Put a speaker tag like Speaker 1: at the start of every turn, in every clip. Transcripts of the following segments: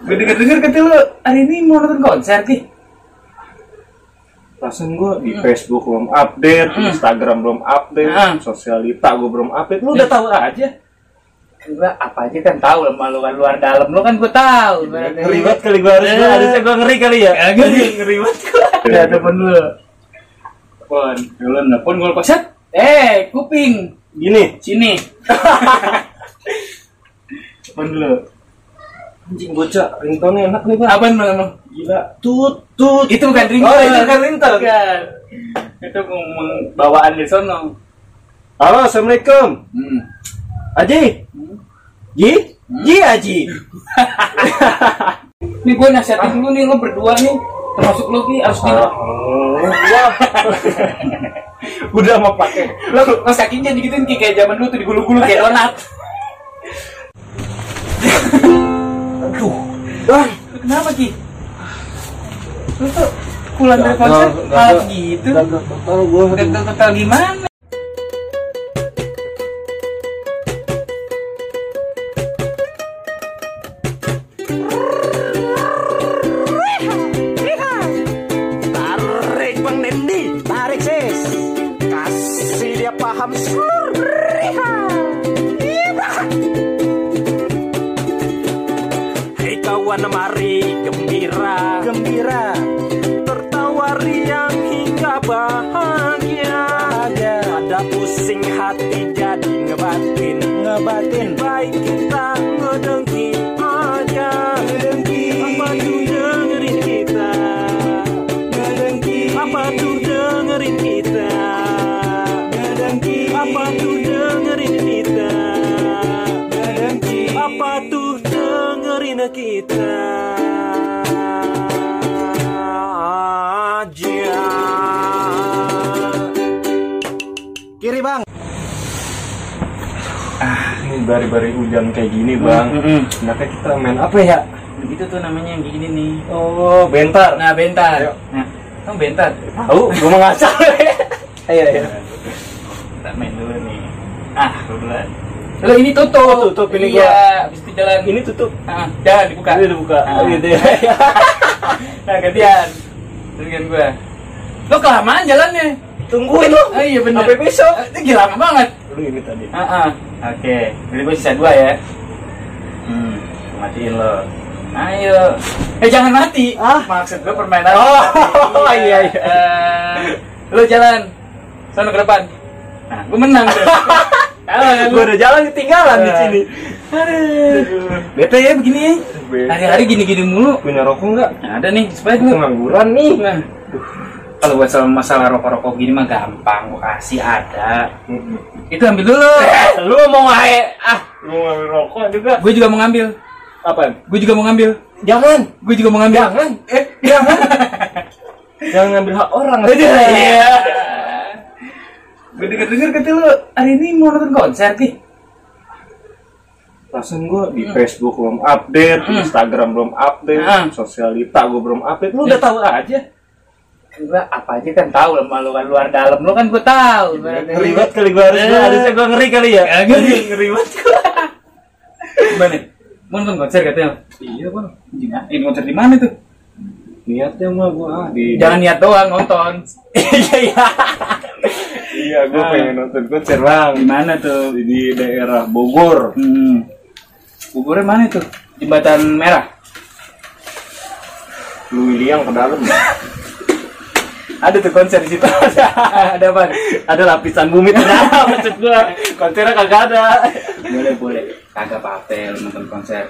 Speaker 1: Gue denger-denger kata lu hari ini mau nonton konser ki.
Speaker 2: Perasaan gue di Facebook belum update,
Speaker 1: Hmm.
Speaker 2: Instagram belum update,
Speaker 1: Hmm.
Speaker 2: sosialita gue belum update. Lu udah tahu aja.
Speaker 1: Kan gua apa aja kan tahu lah malu kan luar dalam lu kan gue tahu.
Speaker 2: Ngeri banget kali gue harus
Speaker 1: Eh.
Speaker 2: gua harusnya gue ngeri kali ya.
Speaker 1: Kagak sih.
Speaker 2: ngeri banget gua.
Speaker 1: Ya temen lu. Pon, dulu nelfon gol koset. Eh, kuping.
Speaker 2: Gini,
Speaker 1: Sini. Temen dulu.
Speaker 2: Anjing bocah, ringtone enak nih bang.
Speaker 1: Apa emang?
Speaker 2: Gila, tut tut.
Speaker 1: Itu bukan ringtone.
Speaker 2: Oh, itu bukan ringtone.
Speaker 1: Bukan. Itu ngomong bawaan di sono.
Speaker 2: Halo, assalamualaikum.
Speaker 1: Hmm.
Speaker 2: Aji, Ji, Ji Aji.
Speaker 1: Nih gue nasihatin dulu nih lo berdua nih termasuk lo ki harus di
Speaker 2: Wah. Udah mau pakai.
Speaker 1: lo lo kakinya digituin Ki, kayak zaman dulu tuh digulung-gulung kayak donat. Lu Kenapa Ki? Lu tuh pulang dari konser malah gitu.
Speaker 2: Tahu gue.
Speaker 1: Gagal-gagal gimana?
Speaker 2: Bari-bari hujan kayak gini bang.
Speaker 1: Mm-mm.
Speaker 2: Enaknya kita main apa ya?
Speaker 1: Begitu tuh namanya yang gini nih.
Speaker 2: Oh, bentar.
Speaker 1: Nah, bentar.
Speaker 2: Ayo.
Speaker 1: Nah, kamu bentar.
Speaker 2: Tahu, gue mau ngasal. Ayo, ayo.
Speaker 1: Kita main dulu nih. Ah, duluan. Lo ini tutup.
Speaker 2: Oh, tutup ini
Speaker 1: iya,
Speaker 2: gua.
Speaker 1: habis itu jalan.
Speaker 2: Ini tutup.
Speaker 1: Ah, jangan dibuka.
Speaker 2: Ini dibuka.
Speaker 1: Ah.
Speaker 2: Oh, gitu ya.
Speaker 1: nah, gantian. Gantian gue. Lo kelamaan jalannya.
Speaker 2: Tungguin lo.
Speaker 1: Oh iya bener.
Speaker 2: Sampai besok.
Speaker 1: Ah, Itu gila banget.
Speaker 2: Lu ini tadi.
Speaker 1: Ah, ah. Oke, jadi gue sisa dua ya. Hmm, matiin lo. Ayo. Eh jangan mati.
Speaker 2: Ah.
Speaker 1: Maksud gue permainan.
Speaker 2: Oh,
Speaker 1: tadi.
Speaker 2: iya, iya.
Speaker 1: Eh, lo jalan. Sana ke depan. Nah, gue menang kan
Speaker 2: Gue udah jalan ketinggalan di
Speaker 1: Ah.
Speaker 2: sini.
Speaker 1: Aduh. Bete ya begini ya. Hari-hari gini-gini mulu.
Speaker 2: Punya rokok nggak?
Speaker 1: Nah, ada nih, supaya gue.
Speaker 2: Pengangguran nih.
Speaker 1: Nah, kalau buat soal masalah rokok-rokok gini mah gampang, gue kasih ada. Itu ambil dulu.
Speaker 2: Lu mau ngae? Ah, lu mau ngambil rokok juga?
Speaker 1: Gue juga mau ngambil.
Speaker 2: Apa?
Speaker 1: Gue juga mau ngambil.
Speaker 2: Jangan.
Speaker 1: Gue juga mau ngambil.
Speaker 2: Jangan. Eh, jangan. jangan ngambil hak orang.
Speaker 1: Iya. Gue denger-denger kata lu hari ini mau nonton konser ki.
Speaker 2: Perasaan gue di Facebook belum update,
Speaker 1: Hmm.
Speaker 2: Instagram belum update,
Speaker 1: Hmm.
Speaker 2: sosialita gue belum update. Lu udah tahu aja.
Speaker 1: Gue apa aja kan tahu lah malu kan luar dalam lu kan gue tahu.
Speaker 2: Ngeri banget kali gue harus,
Speaker 1: Eh.
Speaker 2: gua harusnya gue ngeri kali ya.
Speaker 1: Sih.
Speaker 2: ngeri banget.
Speaker 1: Gimana? Mau nonton konser katanya? Iya bang. Ini konser di mana tuh?
Speaker 2: Niatnya mah gue ah, di
Speaker 1: Jangan niat doang nonton.
Speaker 2: Iya iya. Iya, gue
Speaker 1: Ah.
Speaker 2: pengen nonton konser bang.
Speaker 1: Di mana tuh?
Speaker 2: Di daerah Bogor.
Speaker 1: Hmm. Buburnya mana tuh? Jembatan Merah.
Speaker 2: Lu yang ke dalam.
Speaker 1: Ada tuh konser di situ. ada apa?
Speaker 2: Ada lapisan bumi dalam maksud gue. Konsernya kagak ada.
Speaker 1: boleh boleh. Kagak apa-apa lu nonton konser.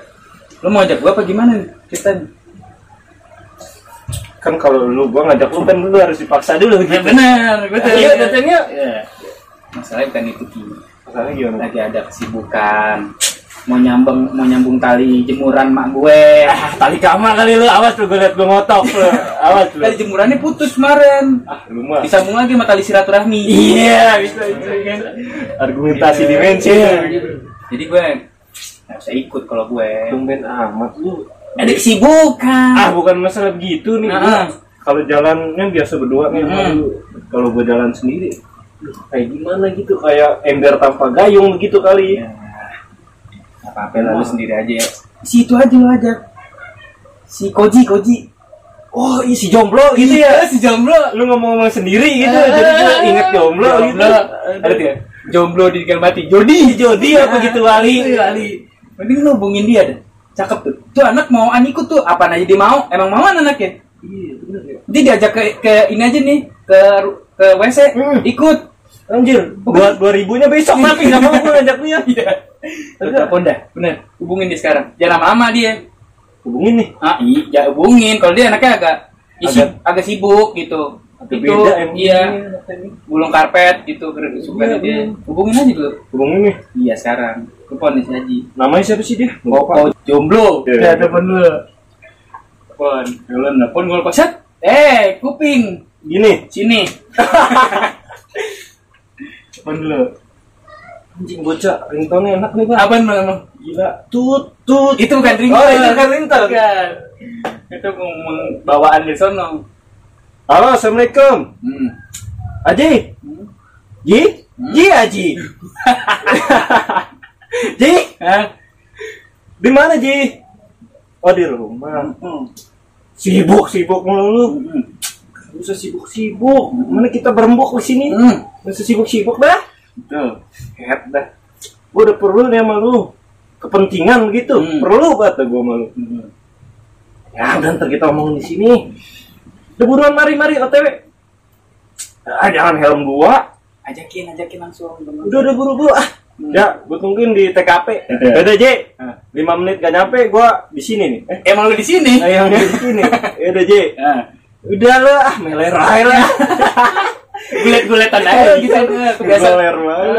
Speaker 1: Lu mau ajak gua apa gimana nih? ceritanya?
Speaker 2: Kan kalau lu gua ngajak lu kan lu harus dipaksa dulu
Speaker 1: Ya
Speaker 2: gitu.
Speaker 1: benar, betul.
Speaker 2: Iya, datanya.
Speaker 1: Iya. Masalahnya bukan itu Ki.
Speaker 2: Masalahnya gimana?
Speaker 1: Lagi ada kesibukan. Mau nyambung mau nyambung tali jemuran mak gue.
Speaker 2: Ah, tali kama kali lu awas lu gue liat gue ngotok lu. Awas lu.
Speaker 1: Tali jemurannya putus kemarin.
Speaker 2: Ah, lu mah.
Speaker 1: Disambung lagi sama tali silaturahmi.
Speaker 2: Iya, bisa bisa kan. Argumentasi dimensi.
Speaker 1: Iya. Jadi gue nggak bisa ikut kalau gue.
Speaker 2: Tumben amat lu.
Speaker 1: Ada kesibukan.
Speaker 2: Ah, bukan masalah begitu nih.
Speaker 1: Ah.
Speaker 2: gua. Kalau jalannya biasa berdua nih,
Speaker 1: Hmm.
Speaker 2: kalau gue jalan sendiri, kayak gimana gitu, kayak ember tanpa gayung begitu kali.
Speaker 1: Nggak apa-apa lah lu sendiri aja ya. Situ aja lu aja. si Koji Koji.
Speaker 2: Oh, iya si jomblo gitu ya.
Speaker 1: si jomblo.
Speaker 2: Lu ngomong-ngomong sendiri gitu,
Speaker 1: Ah,
Speaker 2: jadi gue inget jomblo, gitu.
Speaker 1: jomblo ada tidak? Jomblo di mati Jody
Speaker 2: Jody apa gitu wali.
Speaker 1: Itu wali. Mending lu hubungin dia deh. Cakep tuh. Tuh anak mau ikut tuh. Apa aja dia mau? Emang mau anaknya?
Speaker 2: Iya, bener ya.
Speaker 1: dia diajak ke, ke ini aja nih. Ke ke WC
Speaker 2: Hmm.
Speaker 1: ikut.
Speaker 2: Anjir, dua, dua ribunya besok tapi nggak mau gue ngajak dia.
Speaker 1: Iya Lu telepon dah bener hubungin dia sekarang jangan lama-lama dia
Speaker 2: Hubungin nih.
Speaker 1: ah iya hubungin kalau dia anaknya agak isi,
Speaker 2: Agak-
Speaker 1: agak sibuk gitu
Speaker 2: Agak
Speaker 1: itu
Speaker 2: beda emang
Speaker 1: iya
Speaker 2: ini anaknya.
Speaker 1: gulung karpet gitu suka
Speaker 2: Iya,
Speaker 1: dia hubungin aja dulu
Speaker 2: Hubungin nih.
Speaker 1: iya sekarang telepon nih si Haji
Speaker 2: Namanya siapa sih dia?
Speaker 1: Oh, oh jomblo.
Speaker 2: Iya.
Speaker 1: Ya, temen lu. Telepon, lu nelpon gua lepas. Eh, kuping.
Speaker 2: Gini.
Speaker 1: Sini. Telepon dulu.
Speaker 2: Anjing bocah, ringtone enak nih, Bang.
Speaker 1: Apaan lu emang?
Speaker 2: Gila. Tut, tut.
Speaker 1: Itu bukan ringtone.
Speaker 2: Oh, itu bukan ringtone.
Speaker 1: Bukan. Itu ngomong bawaan di sono.
Speaker 2: Halo, Assalamualaikum.
Speaker 1: Hmm.
Speaker 2: Aji.
Speaker 1: Hmm.
Speaker 2: Ji? Ji Aji. Ji,
Speaker 1: Hah?
Speaker 2: di mana Ji? Oh, di rumah.
Speaker 1: Hmm.
Speaker 2: Sibuk, sibuk mulu.
Speaker 1: Hmm.
Speaker 2: Gak usah sibuk-sibuk. Mana kita berembuk di sini?
Speaker 1: Hmm.
Speaker 2: Gak usah sibuk-sibuk dah.
Speaker 1: Betul.
Speaker 2: Head dah. Gue udah perlu nih sama lu. Kepentingan begitu.
Speaker 1: Hmm.
Speaker 2: Perlu kata gue sama lu.
Speaker 1: Hmm.
Speaker 2: Ya, udah ntar kita omongin di sini. Udah buruan mari-mari OTW. Ah, jangan helm gua.
Speaker 1: Ajakin, ajakin langsung. temen.
Speaker 2: Udah, udah buru-buru ah.
Speaker 1: Hmm.
Speaker 2: Ya, gue tungguin di TKP.
Speaker 1: Iya.
Speaker 2: Udah, J.
Speaker 1: Ah.
Speaker 2: 5 menit gak nyampe, gua di sini nih. Eh,
Speaker 1: Emang lu di sini?
Speaker 2: yang di sini. Ya udah, J.
Speaker 1: Ah.
Speaker 2: Udah lah, ah, meler aja lah.
Speaker 1: Gulet-guletan aja gitu. Kebiasaan.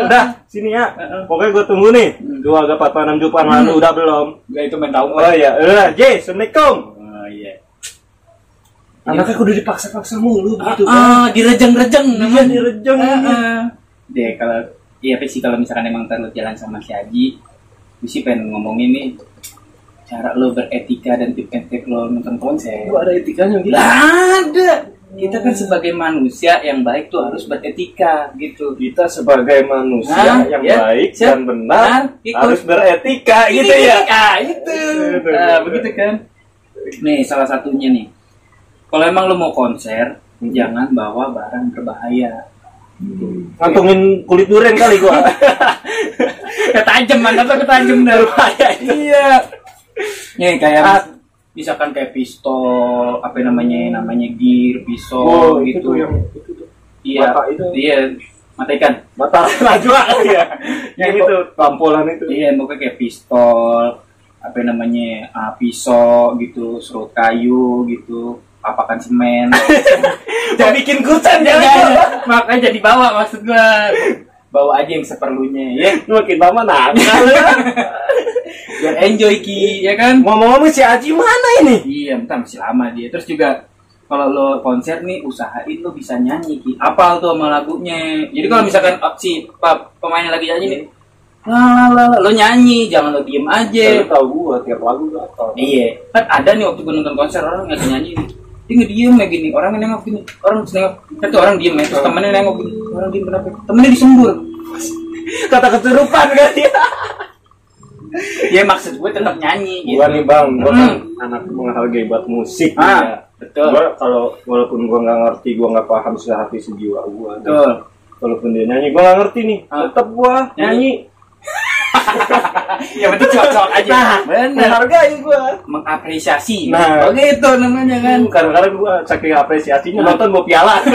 Speaker 2: Udah, sini ya. Pokoknya gua tunggu nih.
Speaker 1: Hmm.
Speaker 2: Dua agak patahan jupan lalu udah belum?
Speaker 1: Enggak itu main tahu.
Speaker 2: Oh iya, udah, J. Assalamualaikum.
Speaker 1: Oh iya.
Speaker 2: Anaknya kudu dipaksa-paksa mulu begitu kan.
Speaker 1: ah, direjeng-rejeng
Speaker 2: Iya, direjeng.
Speaker 1: Deh kalau iya sih kalau misalkan emang terus jalan sama si Haji, gue sih pengen ngomongin nih cara lo beretika dan tip and trick lo nonton konser.
Speaker 2: Gua ada etikanya gitu.
Speaker 1: Lah ada. Kita kan sebagai manusia yang baik tuh harus beretika gitu.
Speaker 2: kita sebagai manusia
Speaker 1: Hah?
Speaker 2: yang
Speaker 1: Ya,
Speaker 2: baik
Speaker 1: siap.
Speaker 2: dan benar
Speaker 1: Nah,
Speaker 2: harus beretika gitu ya.
Speaker 1: Ah, itu.
Speaker 2: Itu.
Speaker 1: Ah, begitu kan. Nih salah satunya nih. Kalau emang lo mau konser,
Speaker 2: Hmm.
Speaker 1: jangan bawa barang berbahaya.
Speaker 2: Ngantongin kulit durian kali gua.
Speaker 1: ketajam mantap tuh ketajam dah iya nih kayak misalkan kayak pistol apa namanya namanya gear pisau
Speaker 2: Oh, itu
Speaker 1: gitu
Speaker 2: tuh yang itu tuh.
Speaker 1: iya
Speaker 2: mata itu.
Speaker 1: iya mata ikan
Speaker 2: Mata najwa ya. Yang itu tampolan itu.
Speaker 1: iya pokoknya kayak pistol apa namanya ah, pisau gitu serut kayu gitu papakan semen
Speaker 2: Jangan bikin kucing
Speaker 1: Jangan, makanya jadi bawa maksud gua bawa aja yang seperlunya ya
Speaker 2: Makin lama nakal.
Speaker 1: Biar enjoy ki ya kan
Speaker 2: Ngomong-ngomong si Aji mana ini?
Speaker 1: Iya, bentar masih lama dia. Terus juga kalau lo konser nih usahain lo bisa nyanyi ki. Apal tuh sama lagunya. Jadi kalau misalkan oh, si pemainnya lagi nyanyi nih, la, lo nyanyi, jangan lo diem aja.
Speaker 2: Lu tahu gua tiap lagu gua tahu.
Speaker 1: Iya, kan ada nih waktu gue nonton konser orang lagi nyanyi nih. Dia nggak diem kayak gini, orang nengok gini, orang nengok, kan tuh orang diem ya, terus temennya nengok gini, orang diem kenapa? Temennya disembur.
Speaker 2: Kata keturupan kan dia.
Speaker 1: Ya maksud gue tetap nyanyi gitu.
Speaker 2: Gua nih bang, gua kan
Speaker 1: Hmm.
Speaker 2: anak menghargai buat musik.
Speaker 1: Ah,
Speaker 2: ya.
Speaker 1: betul.
Speaker 2: Gua kalau walaupun gua nggak ngerti, gua nggak paham sehati sejiwa gua.
Speaker 1: Betul.
Speaker 2: Walaupun dia nyanyi, gua nggak ngerti nih.
Speaker 1: Ah.
Speaker 2: Tetap gua nyanyi.
Speaker 1: Ya betul cocok aja.
Speaker 2: Nah,
Speaker 1: Bener.
Speaker 2: menghargai gua.
Speaker 1: mengapresiasi.
Speaker 2: Nah.
Speaker 1: oh gitu namanya kan.
Speaker 2: Kadang-kadang gua saking apresiasinya nonton gua piala.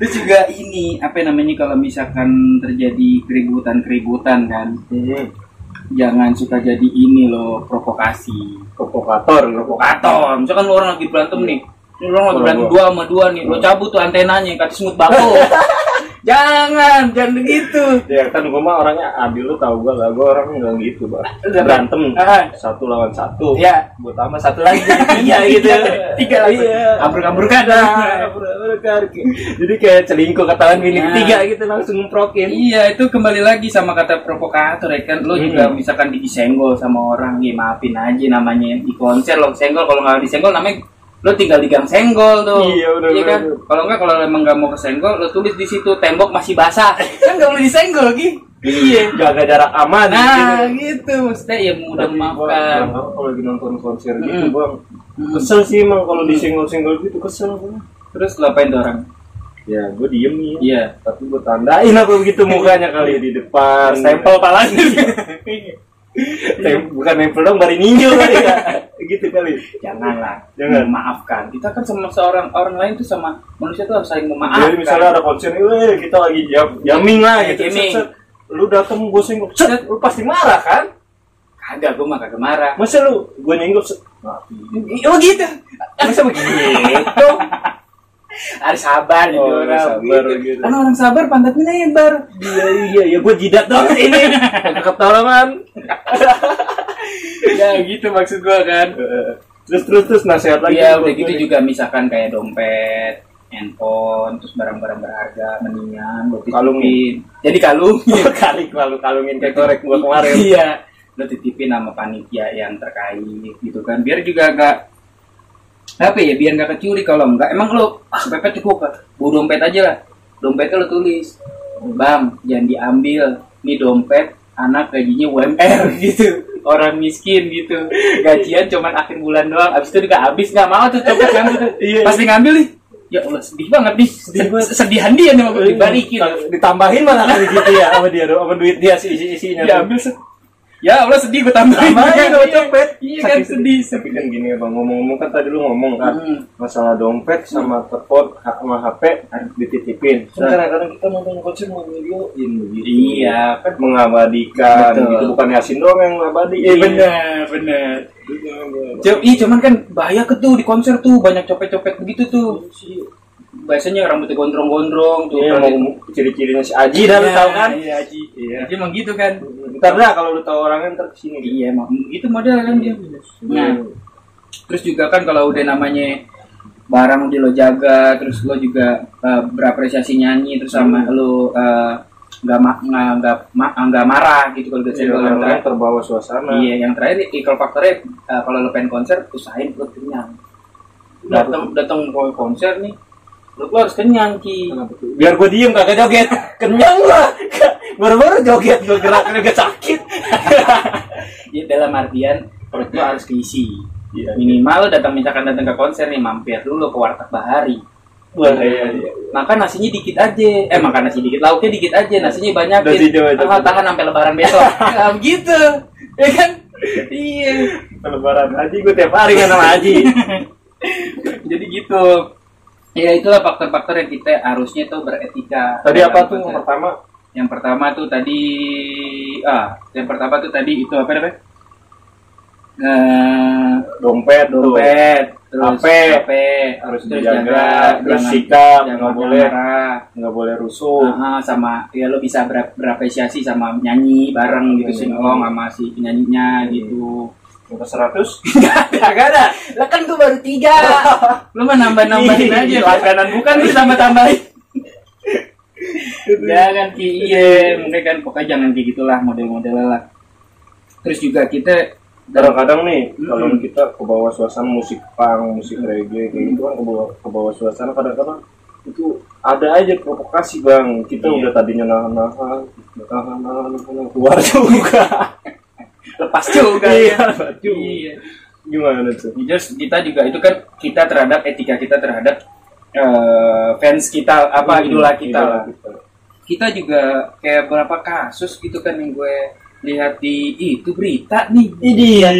Speaker 1: Terus juga ini apa namanya kalau misalkan terjadi keributan-keributan kan, jangan suka jadi ini loh provokasi.
Speaker 2: Provokator,
Speaker 1: Provokator. Misalkan lu orang lagi berantem nih, ini orang lagi berantem dua sama dua nih, lo cabut tuh antenanya kata semut bako. jangan, jangan begitu.
Speaker 2: Ya kan gua mah orangnya adil lu tahu gua lah, gua orang enggak gitu, Bang. Berantem
Speaker 1: Ah.
Speaker 2: satu lawan satu.
Speaker 1: Ya.
Speaker 2: Gua tambah satu lagi tiga gitu.
Speaker 1: Tiga lagi.
Speaker 2: Iya.
Speaker 1: Kabur-kaburkan.
Speaker 2: Nah, bener-bener. Jadi kayak celingkuh ketahuan milik
Speaker 1: Nah.
Speaker 2: tiga gitu langsung ngeprokin.
Speaker 1: Iya itu kembali lagi sama kata provokator ya kan lo
Speaker 2: Hmm.
Speaker 1: juga misalkan disenggol sama orang ya maafin aja namanya di konser lo senggol kalau nggak disenggol namanya lo tinggal digang senggol tuh.
Speaker 2: Iya, bener,
Speaker 1: kan?
Speaker 2: bener.
Speaker 1: kalau nggak kalau emang nggak mau kesenggol lo tulis di situ tembok masih basah. Kan nggak boleh disenggol ki iya.
Speaker 2: Jaga jarak aman
Speaker 1: nah
Speaker 2: gitu.
Speaker 1: gitu. Maksudnya ya mudah memaafkan
Speaker 2: bilang, kalau lagi nonton konser gitu
Speaker 1: Hmm.
Speaker 2: bang
Speaker 1: Hmm.
Speaker 2: kesel sih emang kalau disenggol-senggol gitu kesel gua.
Speaker 1: terus lu apain tuh orang?
Speaker 2: Ya gue diem nih
Speaker 1: iya.
Speaker 2: Tapi gue tandain apa begitu mukanya kali di depan.
Speaker 1: Stempel palanya
Speaker 2: Tem- bukan nempel dong bari ninjo kali ya. Gitu kali.
Speaker 1: Janganlah.
Speaker 2: Jangan.
Speaker 1: memaafkan. Kita kan sama seorang orang lain tuh sama manusia tuh harus saling memaafkan.
Speaker 2: Jadi misalnya ada konser eh kita lagi jam jamming lah
Speaker 1: Iya,
Speaker 2: gitu.
Speaker 1: Jamming.
Speaker 2: set, set. lu datang gue senggol set lu pasti marah kan?
Speaker 1: Kagak gue mah kagak marah.
Speaker 2: Masa lu gue nyenggol set. Nah,
Speaker 1: oh gitu.
Speaker 2: Masa begitu
Speaker 1: harus sabar gitu
Speaker 2: Oh,
Speaker 1: orang
Speaker 2: sabar
Speaker 1: gitu.
Speaker 2: gitu.
Speaker 1: kan orang sabar pantatnya lebar
Speaker 2: iya iya iya gue jidat dong ini. Ketolongan
Speaker 1: ya gitu maksud gua kan.
Speaker 2: Terus terus terus nasihat lagi
Speaker 1: Iya
Speaker 2: buat
Speaker 1: udah gitu juga misalkan kayak dompet handphone terus barang-barang berharga mendingan lo
Speaker 2: Kalungin.
Speaker 1: jadi kalung.
Speaker 2: Kali kalau kalungin kayak korek gua kemarin.
Speaker 1: Iya lo titipin sama panitia yang terkait gitu kan. Biar juga agak apa ya biar nggak kecuri kalau enggak emang lo ah pepet cukup kan bawa dompet aja lah. Dompetnya lo tulis. Bang jangan diambil. Nih dompet anak gajinya UMR gitu. Orang miskin gitu. Gajian cuman akhir bulan doang. Abis itu juga habis. Nggak mau tuh dompet ngambil tuh
Speaker 2: Iya.
Speaker 1: pasti ngambil nih. Ya Allah sedih banget nih. Sedih sedihan dia nih mau dibalikin.
Speaker 2: Ditambahin malah gitu ya sama dia sama duit dia sih isi isinya
Speaker 1: ya ambil se- ya Allah sedih gue tambahin
Speaker 2: Tambahin sama
Speaker 1: Iya.
Speaker 2: dompet.
Speaker 1: iya kan sedih
Speaker 2: tapi kan gini ya bang ngomong-ngomong kan tadi lu ngomong kan
Speaker 1: Hmm.
Speaker 2: masalah dompet sama telepon sama HP harus dititipin
Speaker 1: Nah.
Speaker 2: kadang-kadang kita nonton konser mau videoin begitu
Speaker 1: iya kan
Speaker 2: mengabadikan
Speaker 1: Betul.
Speaker 2: gitu bukan Yasin doang yang ngabadi
Speaker 1: Iya benar benar Cuma, ih cuman kan bahaya ke tuh di konser tuh banyak copet-copet begitu tuh. Biasanya rambutnya gondrong-gondrong tuh.
Speaker 2: Iya, mau ciri-cirinya si Aji dah lu
Speaker 1: Iya,
Speaker 2: tahu kan
Speaker 1: Iya, Haji.
Speaker 2: Iya.
Speaker 1: Haji emang gitu kan.
Speaker 2: ntar dah kalau lu tahu orangnya ntar ke sini
Speaker 1: Iya, emang itu model kan dia. Nah, terus juga kan kalau udah namanya barang udah lo jaga, terus lo juga eh, berapresiasi nyanyi, terus sama lo eh, nggak ma- nggak nggak ma- nggak marah gitu kalau udah
Speaker 2: Iya,
Speaker 1: yang terakhir.
Speaker 2: terbawa suasana
Speaker 1: Iya, yang terakhir equal faktornya eh, kalau lo pengen konser usahain perut kenyang. Datang datang konser nih, lo lo harus kenyang ki.
Speaker 2: biar gue diem kagak joget kenyang gua baru-baru joget gue gerak gerak sakit
Speaker 1: Ya, dalam artian perut lo harus keisi.
Speaker 2: Iya.
Speaker 1: Minimal lo datang misalkan datang ke konser nih mampir dulu ke warteg bahari.
Speaker 2: Wah, iya, iya.
Speaker 1: Makan nasinya dikit aja. Eh makan nasi dikit, lauknya dikit aja, nasinya banyak. Ah,
Speaker 2: tidur.
Speaker 1: tahan sampai lebaran besok. Nah, gitu. Ya kan? Iya.
Speaker 2: lebaran haji gue tiap hari kan sama haji
Speaker 1: Jadi gitu. Ya itulah faktor-faktor yang kita harusnya tuh beretika.
Speaker 2: tadi apa tuh yang pertama
Speaker 1: Yang pertama tuh tadi ah, yang pertama tuh tadi itu apa namanya? Eh,
Speaker 2: dompet
Speaker 1: dompet, terus
Speaker 2: HP.
Speaker 1: HP,
Speaker 2: harus
Speaker 1: terus
Speaker 2: dijaga
Speaker 1: jaga,
Speaker 2: terus
Speaker 1: jangan-
Speaker 2: sikap
Speaker 1: jangan
Speaker 2: nggak boleh nggak boleh rusuh
Speaker 1: Aha, sama ya lo bisa ber- berapresiasi sama nyanyi bareng gitu
Speaker 2: Iya.
Speaker 1: singong sama si penyanyinya gitu.
Speaker 2: Sampai seratus
Speaker 1: Gak ada. Lah kan gue baru tiga. Lu mah nambah-nambahin aja.
Speaker 2: Iya.
Speaker 1: Langganan bukan lu tambah-tambahin. jangan ki iya, mungkin kan pokoknya jangan kayak gitulah model-modelnya lah. Terus juga kita
Speaker 2: kadang-kadang nih
Speaker 1: Mm-mm.
Speaker 2: kalau kita ke bawah suasana musik punk musik reggae kayak gitu kan ke bawah ke bawah suasana kadang-kadang itu ada aja provokasi bang kita
Speaker 1: Iya.
Speaker 2: udah tadinya nahan-nahan nahan-nahan nahan, keluar juga
Speaker 1: lepas juga.
Speaker 2: Iya,
Speaker 1: ya.
Speaker 2: lepas juga.
Speaker 1: Iya.
Speaker 2: gimana tuh
Speaker 1: Terus kita juga itu kan kita terhadap etika kita terhadap eh, fans kita apa idola kita lah. kita juga kayak berapa kasus gitu kan yang gue lihat di itu berita nih
Speaker 2: Iya.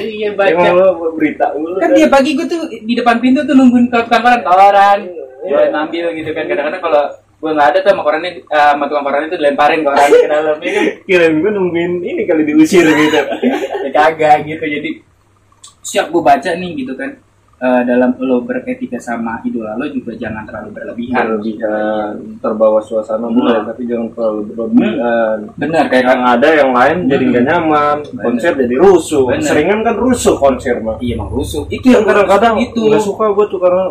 Speaker 1: iya baca
Speaker 2: Emang berita lu
Speaker 1: kan dia pagi gue tuh di depan pintu tuh nungguin tukang koran koran gue ngambil gitu kan kadang-kadang kalau gue nggak ada tuh sama korannya eh, sama tukang koran itu dilemparin koran ke dalam ya kan?
Speaker 2: Kirain gue nungguin ini kali diusir gitu.
Speaker 1: Ya kagak gitu jadi siap gue baca nih gitu kan. Eh, dalam lo beretika sama idola lo juga jangan terlalu berlebihan.
Speaker 2: Berlebihan terbawa suasana boleh tapi jangan terlalu berlebihan.
Speaker 1: Benar kayak
Speaker 2: yang ada yang lain jadi nggak nyaman konser jadi rusuh.
Speaker 1: Bener.
Speaker 2: seringan kan rusuh konser mah
Speaker 1: iya emang rusuh. Itu
Speaker 2: yang kadang-kadang
Speaker 1: itu.
Speaker 2: nggak suka gue tuh karena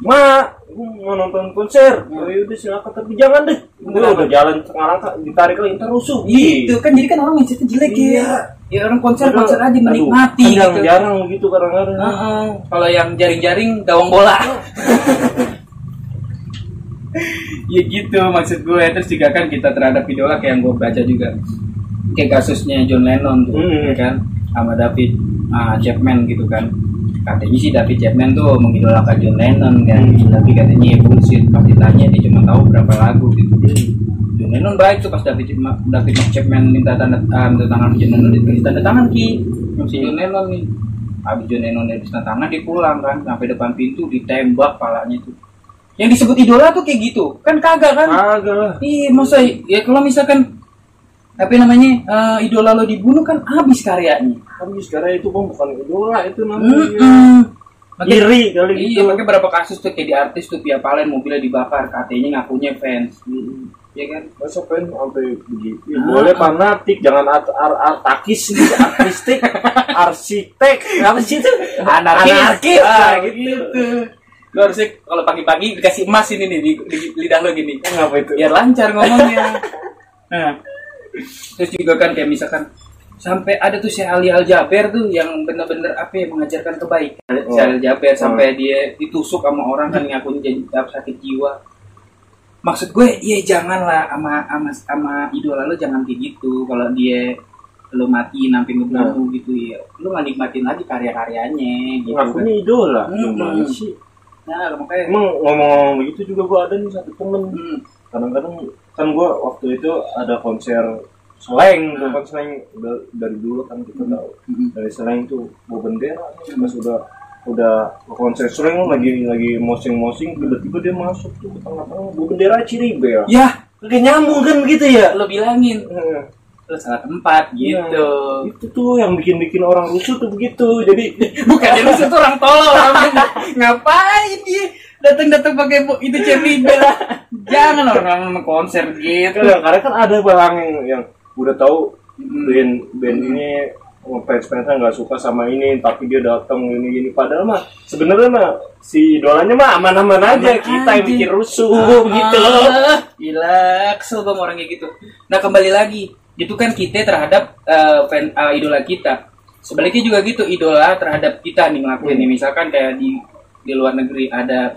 Speaker 2: ma mau nonton konser oh, yaudah silakan tapi jangan deh gue udah jalan setengah langkah ditarik lagi ntar rusuh
Speaker 1: Gitu kan jadi kan orang mindsetnya jelek
Speaker 2: Iya.
Speaker 1: ya. Ya orang konser
Speaker 2: Padahal-
Speaker 1: konser aja
Speaker 2: aduh,
Speaker 1: menikmati
Speaker 2: kan
Speaker 1: gitu.
Speaker 2: jarang-jarang gitu kadang-kadang
Speaker 1: Heeh. Kalau yang jaring-jaring gawang bola. ya gitu maksud gue terus juga kan kita terhadap idola kayak yang gue baca juga kayak kasusnya John Lennon tuh
Speaker 2: Hmm.
Speaker 1: ya kan sama David ah, Chapman gitu kan katanya sih David Chapman tuh mengidolakan John Lennon kan.
Speaker 2: Hmm.
Speaker 1: tapi katanya ya bullshit pas ditanya dia cuma tahu berapa lagu gitu. John Lennon baik tuh pas David Chapman, David Chapman minta tanda minta tangan John Lennon dikasih tanda tangan ki. Si John Lennon nih. Habis John Lennon dari tanda tangan dia pulang kan. Sampai depan pintu ditembak palanya tuh. Yang disebut idola tuh kayak gitu. Kan kagak kan?
Speaker 2: Agak lah.
Speaker 1: Iya, masa ya kalau misalkan apa namanya eh, idola lo dibunuh kan habis karyanya.
Speaker 2: Tapi sekarang itu bang bukan idola itu namanya.
Speaker 1: Mm-mm. Makanya-
Speaker 2: Iri kali
Speaker 1: Iya,
Speaker 2: gitu.
Speaker 1: makanya berapa kasus tuh kayak di artis tuh Pia Palen mobilnya dibakar, katanya ngakunya fans.
Speaker 2: Mm.
Speaker 1: Iya kan?
Speaker 2: Masa pengen sampai begitu? Ya,
Speaker 1: Ah.
Speaker 2: boleh fanatik, jangan art, art, artakis, artistik, arsitek, apa sih itu?
Speaker 1: Anarkis.
Speaker 2: Anarkis,
Speaker 1: Ah,
Speaker 2: nah,
Speaker 1: gitu. Lo harusnya kalau pagi-pagi dikasih emas ini nih di, di lidah lo gini.
Speaker 2: Ngapa itu?
Speaker 1: Biar lancar ngomongnya. nah, terus juga kan kayak misalkan sampai ada tuh Syekh Ali Al Jaber tuh yang bener-bener apa ya mengajarkan kebaikan.
Speaker 2: Oh.
Speaker 1: Syekh Ali Jaber sampai dia ditusuk sama orang kan ngakuin jadi sakit jiwa. Maksud gue, ya janganlah sama sama sama idola lo jangan kayak gitu. Kalau dia lo mati sampai ngebunuh gitu ya, lo nggak nikmatin lagi karya-karyanya gitu. kan.
Speaker 2: Ngakunya idola.
Speaker 1: Hmm.
Speaker 2: Sih?
Speaker 1: Nah, makanya.
Speaker 2: Emang ngomong-ngomong begitu juga gua ada nih satu temen.
Speaker 1: Hmm.
Speaker 2: Kadang-kadang kan gua waktu itu ada konser slang, tuh
Speaker 1: Hmm.
Speaker 2: kan slang udah dari dulu kan kita tahu.
Speaker 1: Hmm.
Speaker 2: Dari slang tuh bawa bendera nih, pas udah udah ke konser slang lagi lagi mosing-mosing tiba-tiba dia masuk tuh ke tengah-tengah bawa bendera Ciribel.
Speaker 1: Ya,
Speaker 2: Kayak nyambung kan gitu ya.
Speaker 1: lo bilangin
Speaker 2: Heeh.
Speaker 1: lo salah tempat gitu.
Speaker 2: Nah, itu tuh yang bikin-bikin orang rusuh tuh begitu. Jadi
Speaker 1: Bukan dia itu orang tolol orang ngapain dia datang-datang pakai bu- itu cemibel. Jangan orang mau konser gitu.
Speaker 2: kadang kadang kan ada barang yang, yang udah tahu
Speaker 1: Hmm.
Speaker 2: band band ini fans fansnya nggak suka sama ini tapi dia datang ini ini padahal mah sebenarnya mah si idolanya mah aman-aman aja
Speaker 1: Aman
Speaker 2: kita yang bikin rusuh gitu
Speaker 1: Ah, Gila, kesel gue orang kayak gitu. Nah kembali lagi, itu kan kita terhadap eh, fan eh, idola kita. Sebaliknya juga gitu, idola terhadap kita nih ngelakuin nih. Misalkan kayak di di luar negeri ada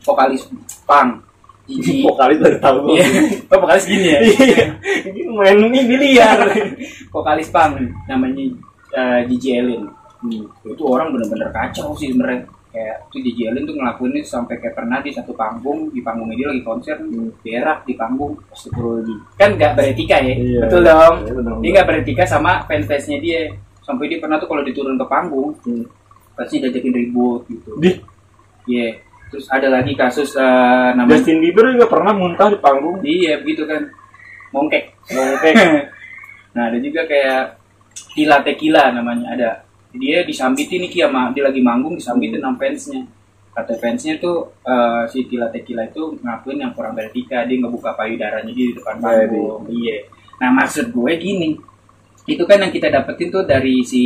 Speaker 1: vokalis punk, Gigi.
Speaker 2: vokalis dari tahu gue
Speaker 1: Iya, oh, vokalis gini ya.
Speaker 2: Iya. Ini main ini biliar
Speaker 1: vokalis punk namanya eh, Gigi Allen. Hmm, itu orang bener-bener kacau sih sebenarnya. Kayak tuh Gigi Allen tuh ngelakuin ini sampai kayak pernah di satu panggung, di panggungnya dia lagi konser, berak di panggung.
Speaker 2: Astagfirullahaladzim.
Speaker 1: Kan nggak beretika ya,
Speaker 2: Iya.
Speaker 1: betul dong.
Speaker 2: Iya.
Speaker 1: Dia nggak beretika sama fans-fansnya dia. Sampai dia pernah tuh kalau diturun ke panggung,
Speaker 2: Hmm.
Speaker 1: pasti diajakin ribut gitu.
Speaker 2: Di
Speaker 1: Iya. Terus ada lagi kasus eh, namanya,
Speaker 2: Justin Bieber juga pernah muntah di panggung.
Speaker 1: Iya begitu kan, mongkek.
Speaker 2: Mongkek.
Speaker 1: nah ada juga kayak Tila Tequila namanya ada. Dia disambitin nih Ki sama dia lagi manggung disambitin sama fansnya. Kata fansnya tuh eh, si Tila Tequila itu ngakuin yang kurang beretika dia ngebuka payudaranya di depan panggung. Iya. Nah maksud gue gini. Itu kan yang kita dapetin tuh dari si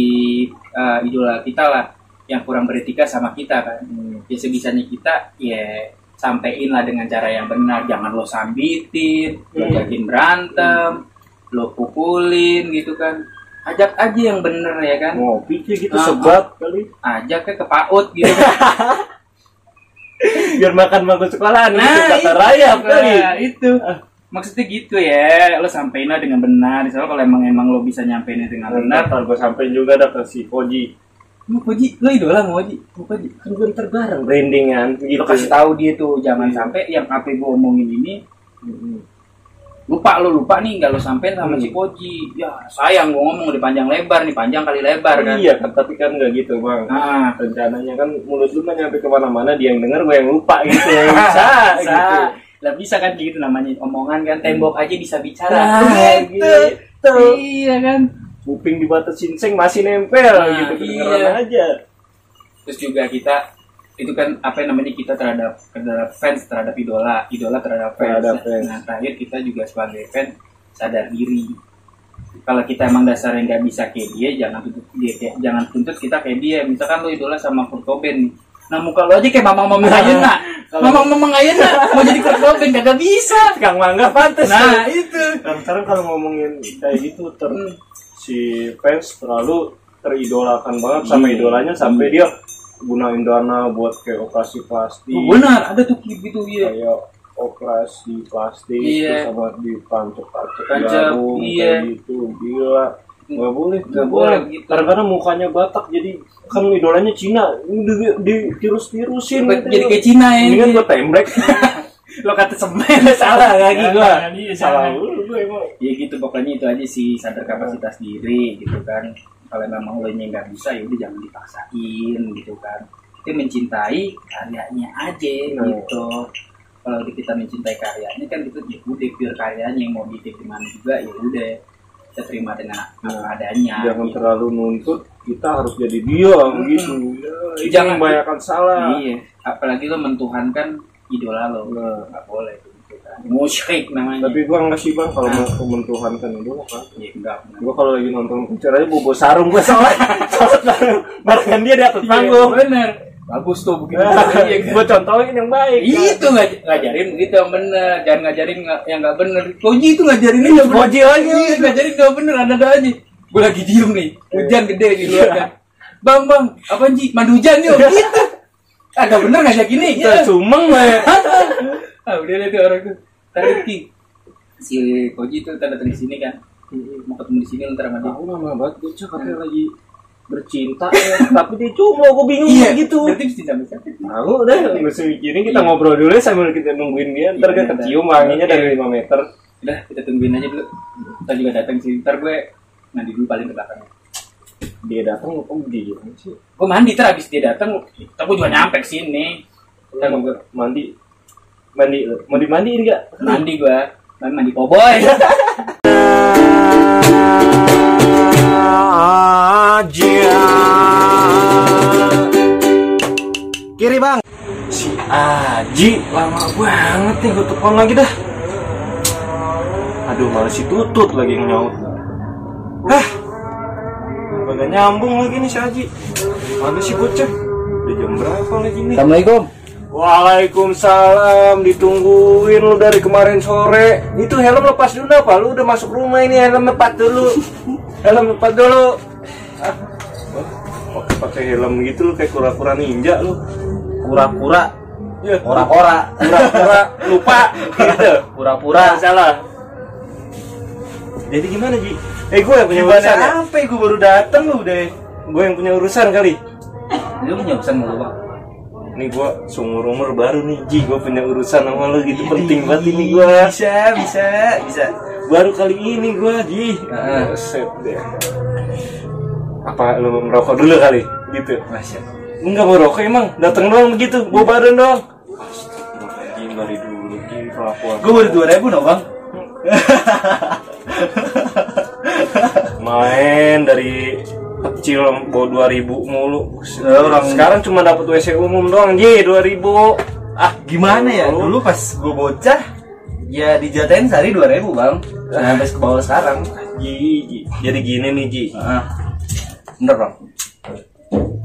Speaker 1: eh, idola kita lah yang kurang beretika sama kita kan. Ya sebisanya kita ya sampein lah dengan cara yang benar. Jangan lo sambitin lo
Speaker 2: Hmm.
Speaker 1: ajakin berantem lo pukulin gitu kan. Ajak aja yang bener ya kan.
Speaker 2: Ngopi gitu
Speaker 1: Ah,
Speaker 2: sebat kali.
Speaker 1: Ajak ke ke PAUD gitu. Kan
Speaker 2: biar makan sekolahan gitu
Speaker 1: nah
Speaker 2: kata
Speaker 1: itu,
Speaker 2: rayap kali.
Speaker 1: nah, itu maksudnya gitu ya. Lo sampein lah dengan benar. Misalnya kalau emang emang lo bisa nyampeinnya dengan benar.
Speaker 2: Ntar gue sampein juga dah ke si Koji
Speaker 1: mau Koji lo idola mau Koji mau Koji
Speaker 2: kan gue ntar bareng. Brandingan gitu
Speaker 1: lo kasih tahu dia tuh jangan sampai yang apa gue omongin ini.
Speaker 2: Mm-mm.
Speaker 1: lupa lo lupa nih nggak lo sampein sama
Speaker 2: Hmm.
Speaker 1: si Koji. Ya sayang gue ngomong udah panjang lebar nih panjang kali lebar kan.
Speaker 2: Iya kan tapi kan nggak gitu bang.
Speaker 1: Ah
Speaker 2: rencananya kan mulut lu nyampe ke mana-mana dia yang denger gue yang lupa gitu. Bisa
Speaker 1: bisa
Speaker 2: gitu.
Speaker 1: Lah bisa kan gitu namanya omongan kan tembok aja bisa bicara.
Speaker 2: Nah, gitu.
Speaker 1: iya kan
Speaker 2: kuping dibatasin seng masih nempel
Speaker 1: Nah,
Speaker 2: gitu
Speaker 1: iya.
Speaker 2: aja.
Speaker 1: Terus juga kita itu kan apa yang namanya kita terhadap terhadap fans terhadap idola idola terhadap fans.
Speaker 2: Terhadap fans.
Speaker 1: nah terakhir kita juga sebagai fans sadar diri. Kalau kita emang dasarnya nggak bisa kayak dia jangan tuntut dia kayak, jangan tuntut kita kayak dia. Misalkan lo idola sama Kurt Cobain nah muka lo aja kayak mamang mamang Ayeuna. Mamang mamang Ayeuna. Mau jadi Kurt Cobain kagak bisa.
Speaker 2: Kang Mangga pantes
Speaker 1: nah itu.
Speaker 2: Sekarang kalau ngomongin kayak gitu ter
Speaker 1: Hmm.
Speaker 2: Si fans terlalu teridolakan banget sama
Speaker 1: Iya.
Speaker 2: idolanya sampai dia gunain dana buat kayak operasi plastik.
Speaker 1: Oh, benar ada tuh gitu ya
Speaker 2: kayak operasi plastik
Speaker 1: Iya.
Speaker 2: sama ditancap-tancap
Speaker 1: Tancap,
Speaker 2: jarum
Speaker 1: iya.
Speaker 2: kayak gitu. Gila. Nggak boleh
Speaker 1: Nggak boleh. gitu.
Speaker 2: kadang-kadang mukanya Batak jadi kan idolanya Cina. Di, di tirus-tirusin
Speaker 1: jadi kayak Cina ya
Speaker 2: ini kan gue tembrek
Speaker 1: lo kata semen salah lagi
Speaker 2: Ya,
Speaker 1: gua.
Speaker 2: kan, iya, salah lu gue emang.
Speaker 1: Ya gitu pokoknya itu aja sih sadar kapasitas diri gitu kan. Kalau memang lo nya nggak bisa ya udah jangan dipaksain gitu kan. Kita mencintai karyanya aja
Speaker 2: Nah.
Speaker 1: gitu. Kalau kita mencintai karyanya kan itu ya udah pure karyanya yang mau bikin gimana juga ya udah. Kita terima dengan apa adanya
Speaker 2: jangan
Speaker 1: gitu.
Speaker 2: terlalu nuntut kita harus jadi dia gitu. Ya,
Speaker 1: Jangan.
Speaker 2: membahayakan salah.
Speaker 1: Iya apalagi lo mentuhankan idola lo.
Speaker 2: Nah.
Speaker 1: nggak boleh gitu kan musyrik namanya.
Speaker 2: Tapi gua nggak sih bang kalau
Speaker 1: Nah.
Speaker 2: mau kementuhankan itu kan
Speaker 1: ya enggak.
Speaker 2: Gua kalau lagi nonton konser aja bobo sarung gua soalnya soalnya barengan dia di atas panggung.
Speaker 1: bener. Bagus tuh begitu. Iya kan?
Speaker 2: gua contohin yang baik.
Speaker 1: Itu ngaj- ngajarin begitu yang bener. Jangan ngajarin nga- yang nggak bener. Koji itu ngajarin ini yang
Speaker 2: Koji.
Speaker 1: Iya, ngajarin nggak bener. Ada ada aja. Gue lagi diem nih. Hujan gede luar kan. Bang bang apa ji mandi hujan yuk gitu agak bener ngajak ini
Speaker 2: kita
Speaker 1: ya
Speaker 2: cumeng lah
Speaker 1: ah udah tuh orang tuh. Tadi Ki. si koji tuh tanda datang di sini kan. Mau ketemu di sini ntar sama dia.
Speaker 2: Aku lama banget bocah katanya lagi bercinta ya. tapi dia cuma gua bingung
Speaker 1: iya.
Speaker 2: gitu.
Speaker 1: Berarti mesti sampai siapa
Speaker 2: Tahu udah nggak usah mikirin kita
Speaker 1: Iya.
Speaker 2: ngobrol dulu ya sambil kita nungguin dia. Ntar
Speaker 1: Iya,
Speaker 2: kan kecium wanginya dari 5 meter.
Speaker 1: Udah kita tungguin aja dulu. Kita juga datang sih ntar gue mandi dulu paling ke belakangnya
Speaker 2: dia datang oh dia gimana sih?
Speaker 1: Gue mandi ter abis dia datang tapi gue juga nyampe ke sini.
Speaker 2: Kan gua mandi mandi mandi mandi enggak
Speaker 1: mandi gue mandi mandi cowboy
Speaker 3: aja kiri bang.
Speaker 2: Si Aji lama banget nih gue telepon lagi dah. Aduh malah si tutut lagi yang nyaut Gak nyambung lagi nih si Aji mana sih bocah. Udah jam berapa lagi nih?
Speaker 3: Assalamualaikum.
Speaker 2: Waalaikumsalam. Ditungguin lu dari kemarin sore. Itu helm lepas dulu apa? Lu udah masuk rumah ini helm lepas dulu. Helm lepas dulu. Ah, oh, pakai helm gitu lu kayak kura-kura ninja lu.
Speaker 3: Pura-pura
Speaker 2: ya
Speaker 3: ora-ora.
Speaker 2: Pura-pura lupa. Gitu
Speaker 3: pura-pura
Speaker 2: salah jadi gimana Ji? eh gue yang punya urusan ya?
Speaker 3: apa gue baru datang lu udah
Speaker 2: gue yang punya urusan kali.
Speaker 1: Lu punya pesan mulu bang
Speaker 2: ini gue seumur umur baru nih Ji. Gue punya urusan sama lu gitu. Penting banget ini gue
Speaker 3: bisa bisa bisa.
Speaker 2: Baru kali ini gue Ji.
Speaker 3: Heeh.
Speaker 2: set deh apa lu merokok dulu kali? Gitu.
Speaker 3: Masya
Speaker 2: lu nggak mau rokok emang? Datang doang begitu bawa badan doang. Astagfirullahaladzim, dari dulu Ji.
Speaker 3: Gue baru dua ribu no bang
Speaker 2: dari kecil bawa 2000 mulu.
Speaker 3: Orang-
Speaker 2: sekarang cuma dapat WC umum doang Ji 2000
Speaker 3: ah gimana ya? dulu pas gue bocah ya dijatain sehari dua ribu bang. Sampai ke bawah sekarang.
Speaker 2: Ji, Ji. jadi gini nih Ji
Speaker 3: ah bener bang.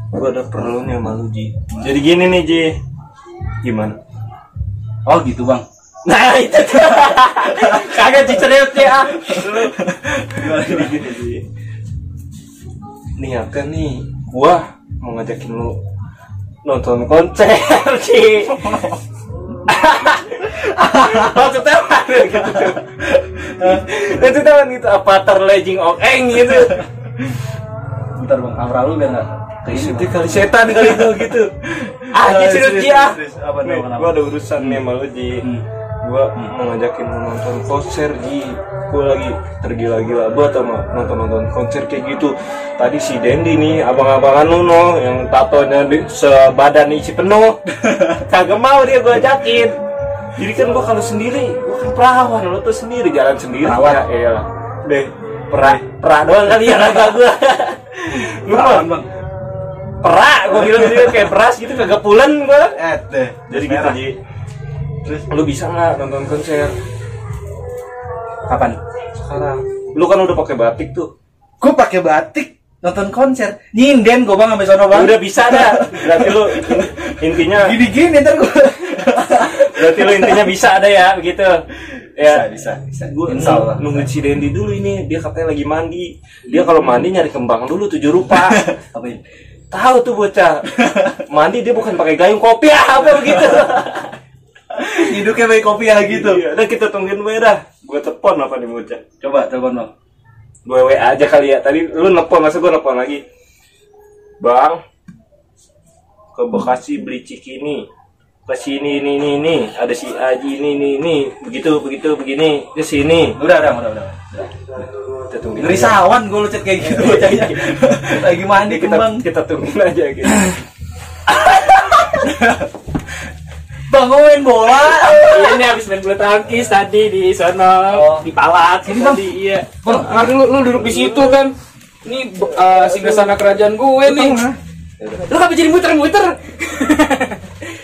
Speaker 2: Gua ada perlu nih sama lu Ji jadi gini nih Ji gimana?
Speaker 3: Oh gitu bang.
Speaker 2: Nah itu tuh. Kagak diceriut ya Gimana gini Ji Apa nih Gua mau ngajakin lu Nonton konser Ji Maksudnya apa? Gitu Itu kan gitu Avatar Legend of Aang gitu.
Speaker 3: Bentar bang kamera lu biar nggak ke ini
Speaker 2: Itu
Speaker 3: bang
Speaker 2: kali setan kali itu gitu. Ah
Speaker 3: Eh,
Speaker 2: Ji serius Ji ah? Gua ada urusan nih sama lu Ji
Speaker 3: Hmm.
Speaker 2: Gua mau ngajakin nonton konser Ji. Gua lagi tergila-gila banget sama nonton-nonton konser kayak gitu. Tadi si Dendi nih, abang-abangan lu no Yang tatonya di, sebadan isi penuh Kagak mau dia gua ajakin. Jadi kan gua kalau sendiri, gua kan perawan Lu tuh sendiri, jalan sendiri.
Speaker 3: Perawat.
Speaker 2: Ya elah Deh, perak, perak doang kali ya kagak gua. Lu mah
Speaker 3: Perawan, bang.
Speaker 2: perak gua bilang dia kayak beras gitu kagak pulen gua.
Speaker 3: Eh deh
Speaker 2: jadi gitu Ji terus? Lu bisa nggak nonton konser?
Speaker 3: Kapan?
Speaker 2: Sekarang. Lu kan udah pakai batik tuh.
Speaker 3: Gue pakai batik nonton konser. Nyinden gue bang sampai sono bang.
Speaker 2: Udah bisa dah. Berarti lu intinya
Speaker 3: gini gini ntar gue
Speaker 2: berarti lu intinya bisa ada ya begitu? Ya.
Speaker 3: Bisa bisa
Speaker 2: gue
Speaker 3: insya Allah
Speaker 2: nungguin si Dendi dulu ini. Dia katanya lagi mandi. Dia kalau mandi nyari kembang dulu tujuh rupa
Speaker 3: apa ini
Speaker 2: tahu tuh bocah. Mandi dia bukan pakai gayung kopi apa begitu
Speaker 3: Hidupnya baik kopi ya gitu.
Speaker 2: Iya, udah kita tungguin gue dah. Gue telepon apa nih bocah.
Speaker 3: Coba telepon bang.
Speaker 2: Gue WA aja kali ya. Tadi lu nelpon, masa gue nelpon lagi. Bang, ke Bekasi beli cikini. Ke sini ini ini ini ada si Aji ini ini ini begitu begitu begini ke sini.
Speaker 3: Udah, udah, udah, udah.
Speaker 2: Kita tungguin.
Speaker 3: Ngeri
Speaker 2: aja.
Speaker 3: sawan gue lucet kayak gitu bocahnya. Lagi mandi
Speaker 2: kita
Speaker 3: kembang.
Speaker 2: kita tungguin aja gitu.
Speaker 3: Bang gue main bola.
Speaker 1: ini habis main bulu tangkis tadi di sono
Speaker 3: Oh.
Speaker 1: di palat.
Speaker 3: Sini, Bang.
Speaker 1: iya. Bang lu, lu duduk di situ kan. Ini uh, singgah kerajaan gue nih. Lu kenapa jadi muter-muter?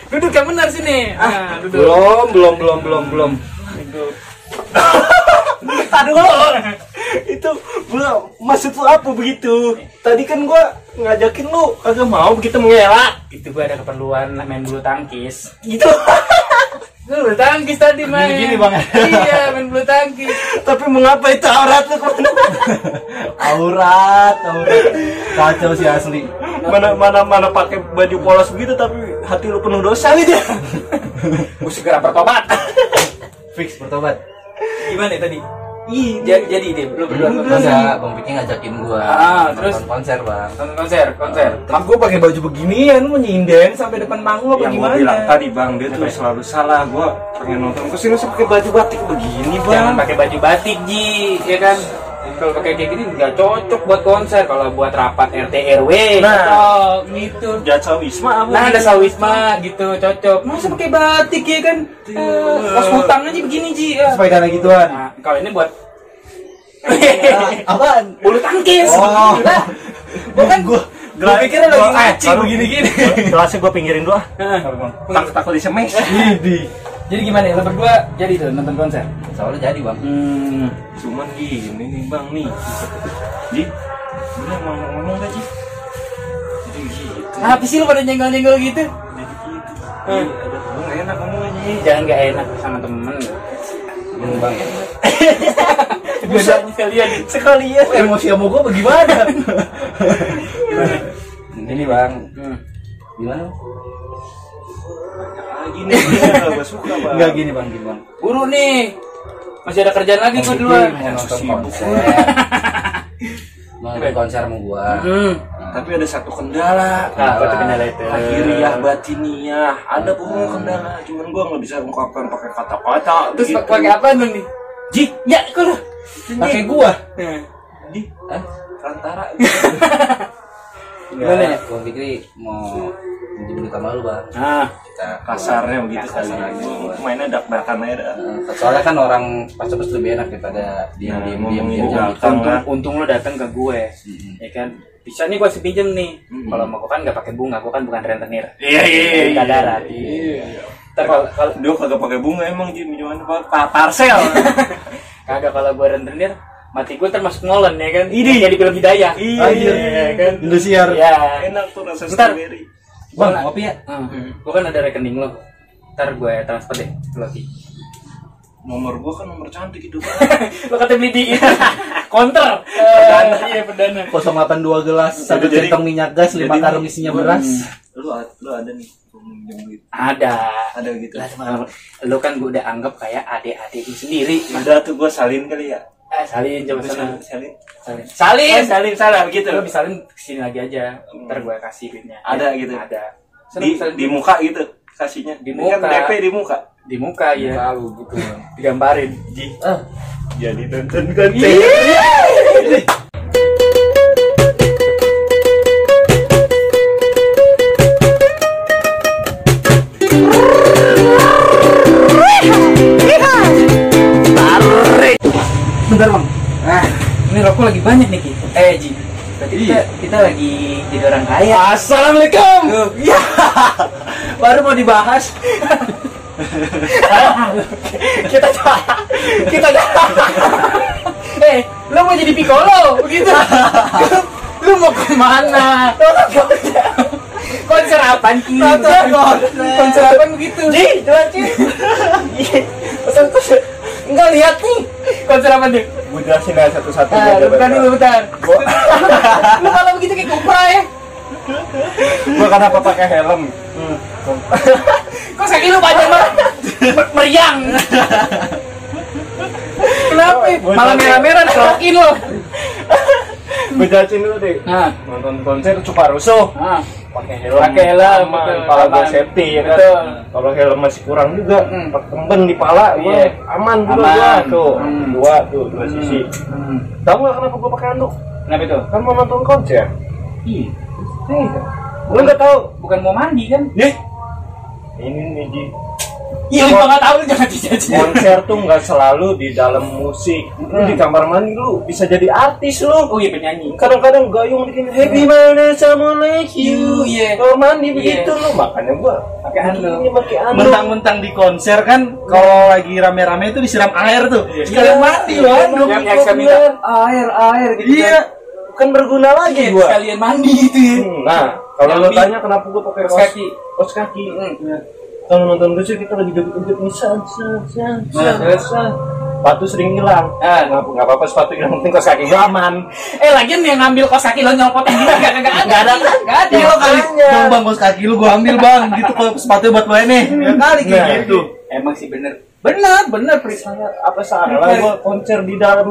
Speaker 1: Duduk yang benar sini. Ah duduk.
Speaker 2: Belum belum belum belum belum.
Speaker 3: Aduh.
Speaker 2: itu gua maksud lu apa begitu tadi kan gua ngajakin lu kagak mau begitu mengelak
Speaker 1: itu gue ada keperluan main bulu tangkis
Speaker 2: gitu
Speaker 1: Lu bulu tangkis tadi main
Speaker 3: Gini-gini, Bang.
Speaker 1: iya main bulu tangkis
Speaker 2: tapi mengapa itu aurat lu ke mana
Speaker 3: Aurat, aurat. Kacau sih asli.
Speaker 2: mana mana mana pakai baju polos begitu tapi hati lu penuh dosa gitu
Speaker 1: gue segera bertobat
Speaker 3: Fix bertobat.
Speaker 1: gimana ya tadi Ih, jadi, jadi deh, lu berdua.
Speaker 3: Enggak, Bang Piki ngajakin gua.
Speaker 1: Ah, terus?
Speaker 3: nonton konser, Bang.
Speaker 1: Nonton konser, konser.
Speaker 3: Tapi gua pakai baju beginian lu nyinden sampai depan panggung apa
Speaker 2: yang gua
Speaker 3: gimana?
Speaker 2: bilang tadi bang dia tuh selalu salah gua pengen nonton ke sini sih pakai baju batik begini bang
Speaker 1: Jangan pakai baju batik, Ji, ya kan? Kalau pakai kayak gini nggak cocok buat konser. Kalau buat rapat RT RW,
Speaker 2: Nah.
Speaker 1: cocok gitu.
Speaker 2: jasa wisma apa
Speaker 1: Nah, ada sawisma gitu, cocok. Masa pakai batik ya kan? Eh, Pos hutang aja begini, Ji. Ya.
Speaker 3: Supaya karena gituan.
Speaker 1: Nah, kalau ini buat
Speaker 3: Apaan?
Speaker 1: bulu tangkis.
Speaker 3: Oh.
Speaker 1: Lah, bukan gua. Gua pikir lagi
Speaker 2: Gua- eh,
Speaker 1: ngacing
Speaker 2: baru-
Speaker 1: begini-gini.
Speaker 2: kelasnya gua pinggirin dulu ah
Speaker 1: Heeh.
Speaker 2: takut takut disemes
Speaker 3: Idi.
Speaker 1: Jadi gimana ya? Lo berdua jadi tuh nonton konser?
Speaker 3: Soalnya jadi, Bang.
Speaker 1: Hmm.
Speaker 2: cuman gini nih bang nih Ji bener mau ngomong gak Ji jadi gitu
Speaker 1: Apa sih lo pada nyenggol-nyenggol gitu?
Speaker 2: jadi gitu ada gua nggak enak ngomong aja.
Speaker 1: Jangan gak enak sama temen.
Speaker 3: Bang, Bang.
Speaker 1: Bisa sekalian.
Speaker 2: sekalian
Speaker 3: Oh, emosi sama gua bagaimana? Ini, Bang.
Speaker 1: Hmm.
Speaker 3: Gimana?
Speaker 2: lagi nih gak suka bang
Speaker 3: Enggak gini, Bang, gini, Bang.
Speaker 1: Buru nih. Masih ada kerjaan lagi gue duluan.
Speaker 3: Mau nonton konser. Mau nonton konser sama gua.
Speaker 1: Hmm.
Speaker 2: tapi ada satu kendala
Speaker 1: Apa tuh kendala itu?
Speaker 2: akhiriyah batiniah ada pun kendala cuman gua nggak bisa ungkapkan pakai kata-kata
Speaker 1: Terus
Speaker 2: begitu.
Speaker 1: pakai apa dong nih?
Speaker 2: Ji
Speaker 1: Ya, kalau
Speaker 3: Pakai gua.
Speaker 2: Ji
Speaker 3: Hah?
Speaker 2: perantara
Speaker 1: Gimana ya?
Speaker 3: Gua pikir mau minjem sama lu, Bang.
Speaker 1: Nah,
Speaker 3: Kita
Speaker 2: kasarnya begitu
Speaker 3: Kasar
Speaker 2: kali
Speaker 3: aja.
Speaker 2: Mainnya dak-dakan aja dah.
Speaker 3: Eh, soalnya kan orang pas-pas lebih enak daripada diam
Speaker 2: Nah,
Speaker 3: diam diam diam
Speaker 1: untung, untung lo datang ke gue,
Speaker 3: Mm-mm.
Speaker 1: ya kan? Bisa nih gue sepinjem nih.
Speaker 2: Hmm.
Speaker 1: Kalau mau gue kan nggak pakai bunga, gue kan bukan rentenir.
Speaker 2: iya iya iya iya
Speaker 1: Ntar kalau kalau
Speaker 2: dia kagak pakai bunga emang Ji gimana pak Pa- parcel
Speaker 1: kagak kalau gue rentenir, mati gue termasuk Nolan ya kan?
Speaker 2: Ini.
Speaker 1: jadi film hidayah.
Speaker 2: Iya.
Speaker 1: Anjir, ya kan?
Speaker 3: Indosiar.
Speaker 1: Ya.
Speaker 2: enak tuh rasa
Speaker 1: Ntar.
Speaker 2: strawberry
Speaker 3: Bang, kopi ya?
Speaker 1: Hmm. Gue kan ada rekening lo. Ntar gue transfer deh Loki.
Speaker 2: nomor gua kan nomor cantik itu
Speaker 1: lo kata beli di itu counter perdana iya perdana
Speaker 3: 082 gelas, satu centong minyak gas, lima karung isinya beras.
Speaker 2: lu a- lu ada nih
Speaker 1: ada
Speaker 2: ada gitu
Speaker 1: lah lo kan gue udah anggap kayak adik-adik lu sendiri
Speaker 2: ada tuh gua salin kali ya
Speaker 1: eh salin coba sana
Speaker 2: salin
Speaker 1: salin salin
Speaker 2: Oh, salin salah begitu.
Speaker 1: lo bisa salin ke sini lagi aja. Ntar gue kasih duitnya
Speaker 2: Ada gitu?
Speaker 1: ada.
Speaker 2: Di,
Speaker 1: salin
Speaker 2: di muka gitu kasihnya.
Speaker 1: Di
Speaker 2: Kan
Speaker 1: muka.
Speaker 2: DP di muka.
Speaker 1: Di muka ya
Speaker 3: Lalu gitu.
Speaker 1: digambarin. Ji
Speaker 3: Ah,
Speaker 2: jadi tonton konten
Speaker 1: ini rokok lagi banyak nih ki. Eh ji. Berarti kita, kita lagi jadi orang kaya.
Speaker 2: Assalamualaikum.
Speaker 3: Ya. Baru mau dibahas.
Speaker 1: kita kita eh lo mau jadi piccolo begitu. Lu mau ke mana? Konser apa ki?
Speaker 3: Konser,
Speaker 1: apa begitu?
Speaker 3: Ji, coba
Speaker 1: konser konser enggak lihat nih. Konser apa nih
Speaker 2: gue jelasin aja satu-satu
Speaker 1: Ah,
Speaker 2: biar
Speaker 1: bentar dulu bentar lu kalau begitu kayak kupra ya
Speaker 2: gua kenapa pakai helm
Speaker 1: kok kaki lu panjang banget mer- meriang. Kenapa?
Speaker 2: Oh,
Speaker 1: Malah merah-merah dikerokin lo.
Speaker 2: Gue jelasin dulu deh
Speaker 1: Nah,
Speaker 2: nonton konser suka rusuh
Speaker 1: nah.
Speaker 2: pakai helm
Speaker 1: Pakai helm,
Speaker 2: aman,
Speaker 1: betul,
Speaker 2: pala gue safety ya kan kalau helm masih kurang juga
Speaker 1: Hmm.
Speaker 2: di pala gue
Speaker 1: Iya.
Speaker 2: aman juga
Speaker 1: Aman.
Speaker 2: gua tuh
Speaker 1: Hmm.
Speaker 2: dua tuh dua sisi
Speaker 1: Hmm.
Speaker 2: tahu nggak kenapa gue pakai anduk
Speaker 1: Kenapa itu?
Speaker 2: kan mau nonton konser
Speaker 1: Iya.
Speaker 2: Iya. Lu nggak tahu?
Speaker 1: Bukan mau mandi kan?
Speaker 2: Nih. Ini nih.
Speaker 1: Iya, lu nggak tahu lu jangan dijajah.
Speaker 2: Konser tuh nggak selalu di dalam musik. Lu di kamar mandi lu bisa jadi artis lu.
Speaker 1: Oh iya penyanyi.
Speaker 2: Kadang-kadang gayung bikin happy birthday sama like you.
Speaker 1: Iya.
Speaker 2: Kamar mandi
Speaker 1: Iya.
Speaker 2: begitu lu. Makanya gua
Speaker 1: Pakai.
Speaker 2: Ini pakai anduk.
Speaker 3: mentang-mentang di konser kan kalau lagi rame-rame itu disiram air tuh
Speaker 1: Iya.
Speaker 3: sekalian mati loh anduk
Speaker 1: Yang air air gitu.
Speaker 3: iya
Speaker 2: Kan berguna lagi
Speaker 1: Iya,
Speaker 2: gua.
Speaker 1: sekalian mandi gitu ya.
Speaker 2: Hmm, Nah, kalau lu tanya kenapa gua pakai
Speaker 1: Kaos
Speaker 2: kaos
Speaker 1: kaki.
Speaker 2: kaos kaki. Kalau nonton konser kita lagi joget-joget nih, san, san. Sepatu sering hilang.
Speaker 1: Ah.
Speaker 2: nggak nggak apa-apa sepatu hilang, penting kaos kaki gua aman.
Speaker 1: Eh lagian yang ngambil kos kaki lo nyopotin gitu enggak enggak ada.
Speaker 3: Nggak ada.
Speaker 1: Enggak ada.
Speaker 3: Iya lo kali
Speaker 2: makanya.
Speaker 3: bang bang kaos kaki lu gua ambil bang gitu kalau sepatu buat gue nih ya kali kayak
Speaker 2: Nah.
Speaker 3: gitu
Speaker 1: Emang sih bener. Bener, bener Pris.
Speaker 2: Apa salah gua konser di dalam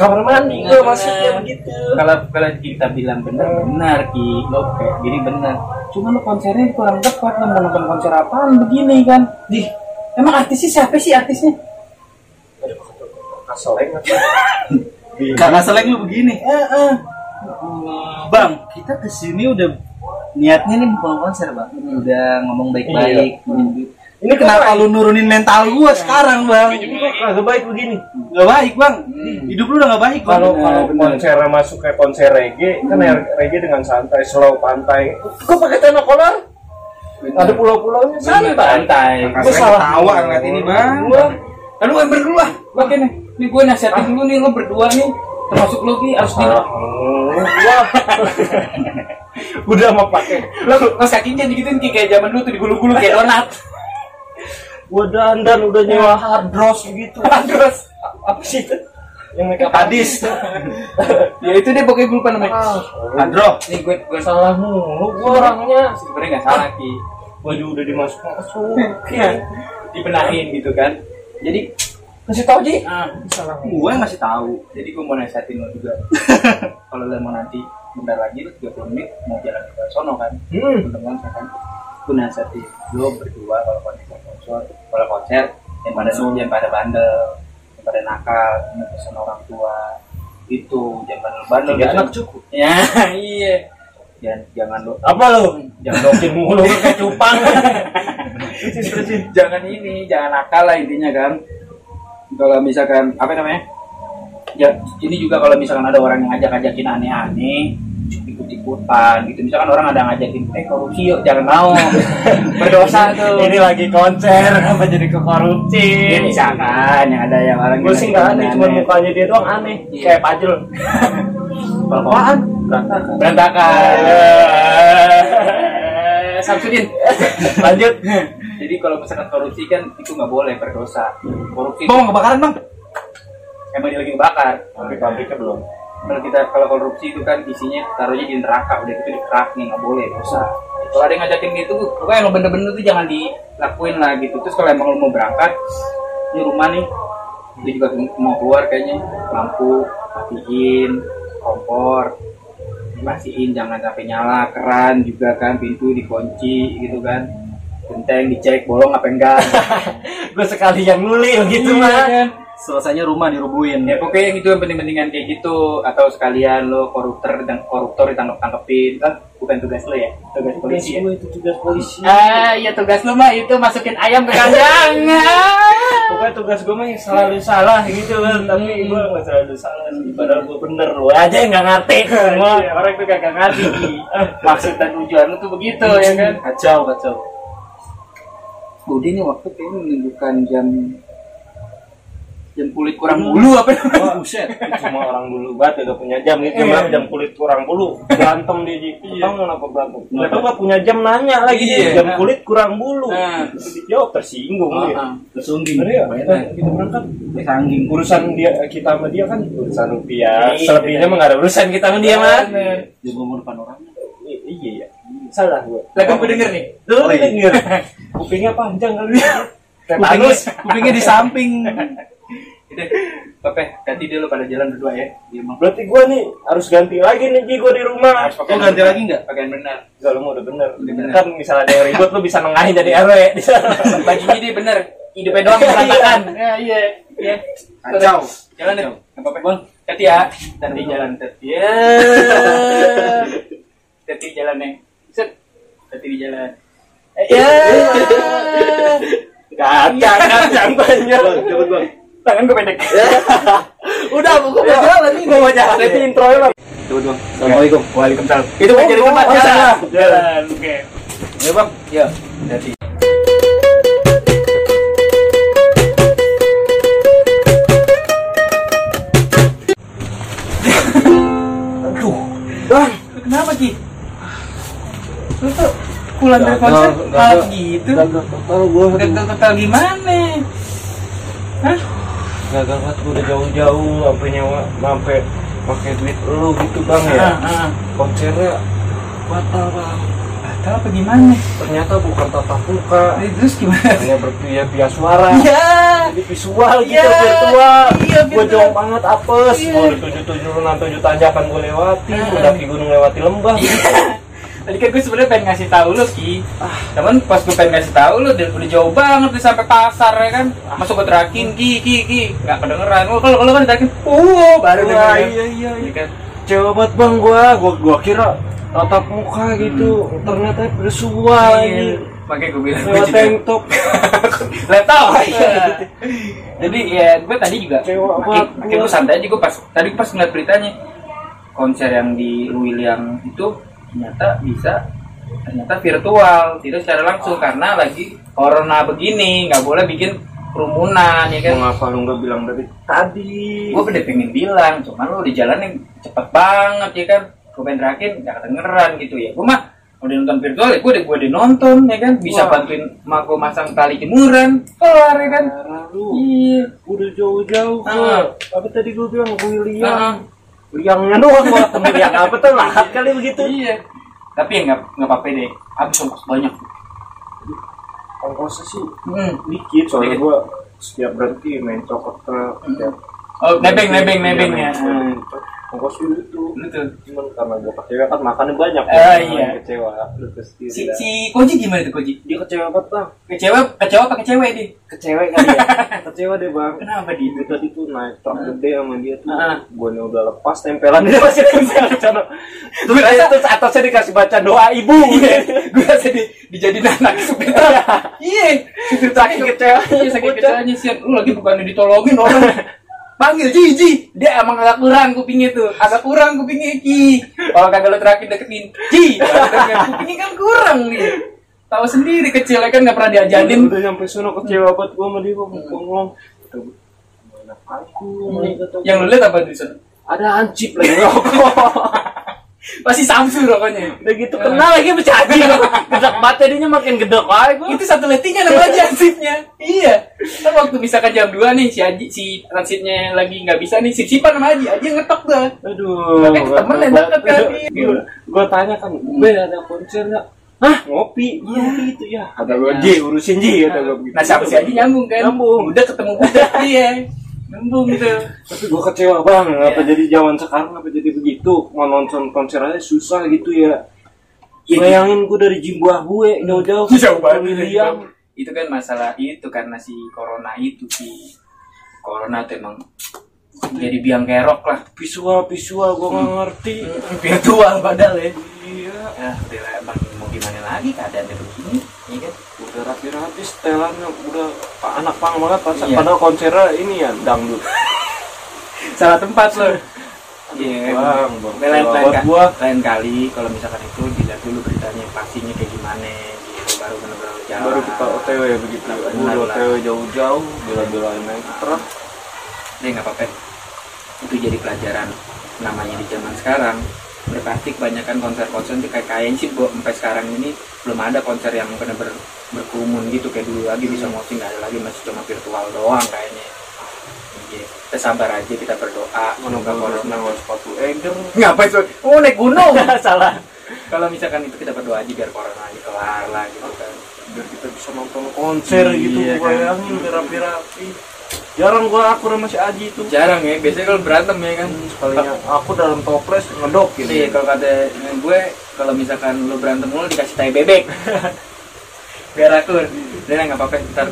Speaker 2: kamar mandi
Speaker 1: Bener,
Speaker 2: gua maksudnya begitu.
Speaker 1: Kalau kalau kita bilang bener, benar Ki. Lo kayak gini bener. Cuma lo konsernya kurang tepat lo mau nonton konser apaan begini kan? Di Emang artisnya siapa sih artisnya?
Speaker 2: Kaseleng apa?
Speaker 3: karena selek lu begini
Speaker 1: Eh, eh.
Speaker 3: bang kita ke sini udah niatnya nih bukan konser bang udah ngomong baik-baik ini kenapa lu nurunin mental gua sekarang bang?
Speaker 2: Agak baik begini.
Speaker 3: Gak baik bang. Hidup lu udah gak baik bang.
Speaker 2: Kalau kalau konser masuk kayak konser reggae, kan reggae dengan santai, slow, pantai. Kok pakai celana kolor? Ada pulau-pulaunya. Santai.
Speaker 1: santai.
Speaker 2: Gua salah.
Speaker 3: tawa ngeliat ini bang.
Speaker 2: Gua.
Speaker 1: Lalu yang berdua, makanya nih gue nasihatin dulu nih lo berdua nih. Termasuk lo Ki harus di.
Speaker 2: Gua. Udah mau pakai.
Speaker 1: Lo lo kakinya digituin Ki kayak zaman dulu tuh digulu-gulu kayak donat.
Speaker 2: Gua dandan udah nyewa hard dross gitu.
Speaker 1: Terus
Speaker 2: Apa sih itu? Yang make up
Speaker 3: hadis
Speaker 1: ya itu deh pokoknya gue lupa namanya.
Speaker 3: Andro
Speaker 1: Nih gue gue
Speaker 2: salah mulu gua orangnya.
Speaker 1: sebenarnya nggak salah Ki.
Speaker 2: Baju udah dimasuk masuk.
Speaker 1: Dibenahin gitu kan. Jadi
Speaker 2: Kasih tau Ji.
Speaker 1: ah,
Speaker 2: Salah
Speaker 3: gue masih tahu
Speaker 1: jadi gue mau nasihatin lo juga. Kalau lo mau nanti bentar lagi lo 30 menit mau jalan ke sono kan.
Speaker 2: Hmm.
Speaker 1: teman kan gue nasihatin lo berdua kalau konser kalau konser yang pada yang pada bandel yang pada nakal yang pesan orang tua itu jangan bandel
Speaker 2: Tiga anak cukup.
Speaker 1: ya iya jangan jangan lo
Speaker 2: Apa lu? Jangan dokin mulu kayak cupang.
Speaker 1: jangan ini jangan nakal lah intinya kan kalau misalkan apa namanya ya ini juga kalau misalkan ada orang yang ngajak ngajakin aneh-aneh ikut ikutan gitu misalkan orang ada ngajakin eh korupsi yuk jangan mau berdosa tuh
Speaker 2: Ini lagi konser apa jadi ke korupsi?
Speaker 1: ya misalkan yang ada yang orang
Speaker 2: Gue sih nggak aneh, cuma mukanya dia doang aneh,
Speaker 1: Iya.
Speaker 2: kayak pajel.
Speaker 1: kalau apaan
Speaker 2: Berantakan.
Speaker 1: berantakan Eh, Samsudin
Speaker 2: Lanjut.
Speaker 1: jadi kalau misalkan korupsi kan itu nggak boleh berdosa korupsi
Speaker 3: bang mau kebakaran bang
Speaker 1: emang dia lagi bakar
Speaker 2: Tapi pabriknya belum.
Speaker 1: Kalau kita kalau korupsi itu kan isinya taruhnya di neraka udah itu di keraknya nggak boleh dosa kalau ada yang ngajakin gitu pokoknya yang bener-bener tuh jangan dilakuin lah gitu. Terus kalau emang lo mau berangkat ini rumah nih dia juga mau keluar kayaknya. Lampu matiin kompor matiin jangan sampai nyala keran juga kan pintu dikunci gitu kan. Genteng dicek bolong apa enggak.
Speaker 2: Gue sekali yang nulil gitu
Speaker 1: Iya
Speaker 2: mah.
Speaker 1: kan?
Speaker 3: Selesainya rumah dirubuhin.
Speaker 1: Ya pokoknya yang itu yang penting-pentingan kayak gitu. Atau sekalian lo koruptor dan koruptor ditangkap tangkepin kan bukan tugas lo ya? Tugas polisi ya?
Speaker 2: Gue itu tugas polisi.
Speaker 1: ah iya tugas lo mah itu masukin ayam ke kandang.
Speaker 2: Pokoknya tugas gue mah yang selalu salah gitu kan, tapi gue nggak selalu salah sih. Padahal gue bener, lo aja yang nggak ngerti. Semua.
Speaker 1: Iya, orang tuh gak ngerti. Maksud dan tujuan lo tuh begitu ya kan?
Speaker 3: Kacau kacau.
Speaker 1: Udah ini waktu kayaknya menunjukkan jam jam kulit kurang bulu apa namanya
Speaker 2: Wah, buset. Cuma orang dulu banget gak punya jam gitu. Jam berapa? Jam kulit kurang bulu. Berantem dia Ji.
Speaker 1: Iya.
Speaker 2: Tahu kenapa berantem? Nggak tahu punya jam nanya lagi
Speaker 1: Iya.
Speaker 2: dia. Jam kulit kurang bulu.
Speaker 1: Nah.
Speaker 2: Itu dijawab tersinggung dia.
Speaker 1: Ah, ah.
Speaker 3: tersungging
Speaker 2: Bener ya? Kita, kita berangkat.
Speaker 3: sangging
Speaker 2: Urusan dia kita sama dia kan urusan rupiah.
Speaker 1: Iya,
Speaker 2: Selebihnya mah nggak ada urusan kita sama dia mah.
Speaker 3: Dia mau depan orangnya
Speaker 2: I- Iya ya. Salah gue.
Speaker 1: Lah gue denger nih
Speaker 2: Lu
Speaker 3: Oh, iya.
Speaker 2: denger. Kupingnya panjang kali dia.
Speaker 3: kupingnya, kupingnya di samping
Speaker 1: Itu, Pepe, ganti dulu pada jalan berdua ya. Dia mau.
Speaker 2: Berarti gua nih harus ganti lagi nih Ji gua di rumah.
Speaker 1: Harus
Speaker 3: Mau ganti lagi nggak?
Speaker 1: Pakaian benar.
Speaker 2: Enggak lu mau udah bener.
Speaker 1: Udah bener.
Speaker 2: Kan misalnya ada yang ribut lu bisa nengahin jadi RW di sana.
Speaker 1: Bajunya dia bener. Hidupnya doang berantakan. Ya, iya. Iya.
Speaker 3: Kacau.
Speaker 1: Jalan deh. Nggak apa-apa. Bang, hati ya. Nanti jalan. Hati ya. Hati jalan nih. Set. Hati di jalan. Ya.
Speaker 2: Kacang, kacang banyak.
Speaker 3: Cepet bang.
Speaker 1: Tangan gue pendek.
Speaker 3: Udah, aku mau jalan nih.
Speaker 2: Gua mau jalan itu intro ya, Bang.
Speaker 3: Cepet bang. Assalamualaikum.
Speaker 1: Waalaikumsalam. Itu kan jadi tempat
Speaker 2: Oh,
Speaker 1: jalan. Jalan. Oke. Ya bang. Ya.
Speaker 2: Aduh. Bang,
Speaker 1: Kenapa Ki? Lu tuh pulang dari konser malah gitu.
Speaker 2: gagal total
Speaker 1: gimana? Hah?
Speaker 2: Gagal banget gua udah jauh-jauh sampai nyawa sampai pakai duit lu gitu, Bang ya.
Speaker 1: Ah, ah.
Speaker 2: Konsernya batal, Bang.
Speaker 1: Batal apa gimana?
Speaker 2: Ternyata bukan tatap muka.
Speaker 1: Eh, Terus gimana?
Speaker 2: Hanya berpihak via suara.
Speaker 1: Iya.
Speaker 2: Jadi visual gitu
Speaker 1: Iya,
Speaker 2: virtual.
Speaker 1: iya,
Speaker 2: Gua
Speaker 1: bener.
Speaker 2: jauh banget apes.
Speaker 1: Iya.
Speaker 2: Gua udah tujuh tujuan tujuh tanjakan gua lewati.
Speaker 1: Ah.
Speaker 2: Mendaki gunung lewati lembah.
Speaker 1: Tadi kan gue sebenarnya pengen ngasih tahu lu Ki. Cuman pas gue pengen ngasih tahu lu udah, udah jauh banget udah sampai pasar ya kan. Masuk gue terakin Ki Ki Ki nggak kedengeran. Oh, kalau kalau kan terakin, oh baru
Speaker 2: Wah,
Speaker 1: dengeran.
Speaker 2: iya iya
Speaker 1: Iya
Speaker 2: iya.
Speaker 1: kan.
Speaker 2: Cewek banget bang gua, gua gua kira tatap muka gitu, ternyata bersuara
Speaker 1: Iya.
Speaker 2: ini.
Speaker 1: Makanya gue bilang gue
Speaker 2: tank top.
Speaker 1: Laptop. Jadi ya gue tadi juga makin, gue santai aja gue pas tadi pas ngeliat beritanya konser yang di Luil yang itu ternyata bisa ternyata virtual tidak secara langsung karena lagi corona begini nggak boleh bikin kerumunan ya kan
Speaker 2: Mengapa lu nggak bilang dari tadi?
Speaker 1: gue udah pengen bilang cuman lu di jalan yang cepet banget ya kan gue pengen terakhir nggak kedengeran gitu ya gue mah udah nonton virtual ya gue udah gue udah nonton ya kan bisa
Speaker 2: Wah.
Speaker 1: bantuin mak gue masang tali jemuran kelar ya kan iya
Speaker 2: Udah jauh-jauh
Speaker 1: Ah.
Speaker 2: gua. Apa tadi gua bilang
Speaker 1: Ah.
Speaker 2: William? Williamnya doang gua temen yang apa tuh lahat kali begitu.
Speaker 1: iya tapi ya nggak nggak apa-apa deh habis ongkos banyak
Speaker 2: Ongkosnya sih
Speaker 1: hmm.
Speaker 2: dikit soalnya
Speaker 1: Dikit.
Speaker 2: gua setiap berhenti main cokot ke setiap
Speaker 1: oh nebeng nebeng nebeng
Speaker 2: Iya,
Speaker 1: ya.
Speaker 2: Cokot. ongkos dulu itu
Speaker 1: lu tuh.
Speaker 2: Cuman karena gua kecewa kan makannya banyak.
Speaker 1: Ah,
Speaker 2: Makanya
Speaker 1: iya.
Speaker 2: kecewa lu sendiri
Speaker 1: si
Speaker 2: dah.
Speaker 1: si koji gimana tuh koji?
Speaker 2: Dia kecewa banget bang.
Speaker 1: Kecewa kecewa apa kecewa dia?
Speaker 2: Kecewa kali ya kecewa deh bang.
Speaker 1: Kenapa dia?
Speaker 2: Dia tadi tuh naik truk gede sama dia tuh.
Speaker 1: Ah.
Speaker 2: gua udah lepas tempelan dia masih nempel di sana terus terus atasnya dikasih baca doa ibu.
Speaker 1: Gue rasa di, dijadiin anak supir iya. supir taksi
Speaker 2: Saking kecewa.
Speaker 1: iya sakit kecewanya sih lu lagi bukan ditolongin orang panggil Ji Ji. Dia emang agak kurang kupingnya tuh. Agak kurang kupingnya Ki kalau kagak lo terakhir deketin Ji. Kupingnya kan kurang nih. Tahu sendiri kecil kan nggak pernah diajarin
Speaker 2: udah nyampe sono kecewa banget gua sama dia gua ngomong. Aku
Speaker 1: yang lu lihat apa di sana?
Speaker 2: Ada hancip lagi. Rokok
Speaker 1: pasti Samsung rokoknya.
Speaker 2: Udah gitu kenal lagi bercaji gedek banget jadinya makin gedek aja gua.
Speaker 1: Itu satu lettingnya nama aja transitnya iya. Kan waktu misalkan jam 2 nih si Aji si transitnya lagi nggak bisa nih sip sipan sama Aji. Aji ngetok dah
Speaker 2: Aduh,
Speaker 1: Makanya temen yang deket kan.
Speaker 2: Gua, gua tanya kan, Be ada konser nggak? Hah, ngopi, ngopi itu ya. Kata gua, Ji, urusin Ji, kata
Speaker 1: nah sama si Aji? Nyambung kan?
Speaker 2: Nyambung.
Speaker 1: udah ketemu budak iya nyambung tuh
Speaker 2: Tapi gua kecewa bang, apa
Speaker 1: Iya.
Speaker 2: jadi zaman sekarang apa jadi begitu? Mau nonton konser aja susah gitu ya.
Speaker 1: Iya,
Speaker 2: Bayangin gua dari Zimbabwe jauh-jauh
Speaker 1: jauh banget itu. Kan masalah itu karena si corona itu si corona tuh emang jadi biang kerok lah.
Speaker 2: Visual visual gua nggak ngerti.
Speaker 1: virtual padahal ya.
Speaker 2: Iya,
Speaker 1: ya udah emang mau gimana lagi keadaannya begini iya kan
Speaker 2: udah rapi-rapi setelannya udah anak pang banget pas
Speaker 1: Iya.
Speaker 2: padahal konsernya ini ya dangdut.
Speaker 1: salah tempat loh Iya,
Speaker 2: Bang, bang.
Speaker 1: lain, lain,
Speaker 2: gua
Speaker 1: kali kalau misalkan itu dilihat dulu beritanya pastinya kayak gimana gitu baru benar-benar jalan.
Speaker 2: baru kita OTW begitu
Speaker 1: Nah.
Speaker 2: OTW jauh-jauh bela-belain naik truk
Speaker 1: Ini nggak apa-apa. Itu jadi pelajaran namanya di zaman sekarang. Udah pasti kebanyakan konser-konser itu kayak kayaknya sih sampai sekarang ini belum ada konser yang benar-benar berkerumun gitu kayak dulu lagi bisa mosi nggak ada lagi masih cuma virtual doang kayaknya. Iya, kita sabar aja kita berdoa semoga corona
Speaker 2: nangol sepatu Eger
Speaker 1: Ngapain tuh? Oh naik gunung.
Speaker 2: salah
Speaker 1: kalau misalkan itu kita berdoa aja biar corona aja kelar lah gitu kan
Speaker 2: biar kita bisa nonton konser
Speaker 1: Iya,
Speaker 2: gitu
Speaker 1: kan.
Speaker 2: bayangin rapi-rapi jarang gua akur sama si Aji itu.
Speaker 1: Jarang ya biasanya kalau berantem ya kan.
Speaker 2: Sekalinya aku dalam toples ngedok
Speaker 1: Iya,
Speaker 2: gitu
Speaker 1: kalau kata gue kalau misalkan lu berantem mulu dikasih tai bebek. Biar akur. Udah nggak apa-apa ntar.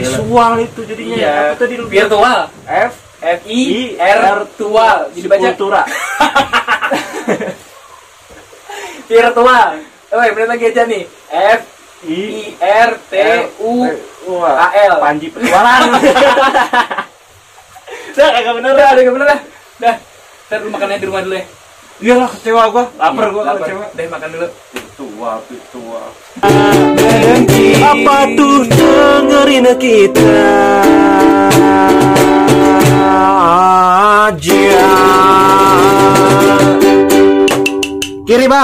Speaker 2: Visual itu jadinya
Speaker 1: iya.
Speaker 2: Apa tadi lu
Speaker 1: virtual.
Speaker 2: F
Speaker 1: F I R virtual jadi baca.
Speaker 2: kultura.
Speaker 1: Virtual. Oh bener lagi aja nih. F I
Speaker 2: I
Speaker 1: R T U A L
Speaker 2: Panji petualang
Speaker 1: Udah kagak bener dah, udah kagak bener dah. Dah. Ntar lu makan aja di rumah dulu ya.
Speaker 2: iyalah kecewa gua lapar gua
Speaker 1: Lapar.
Speaker 2: kecewa
Speaker 1: Deh makan dulu.
Speaker 2: virtual virtual
Speaker 3: Apa tuh dengerin kita aja Kiri bang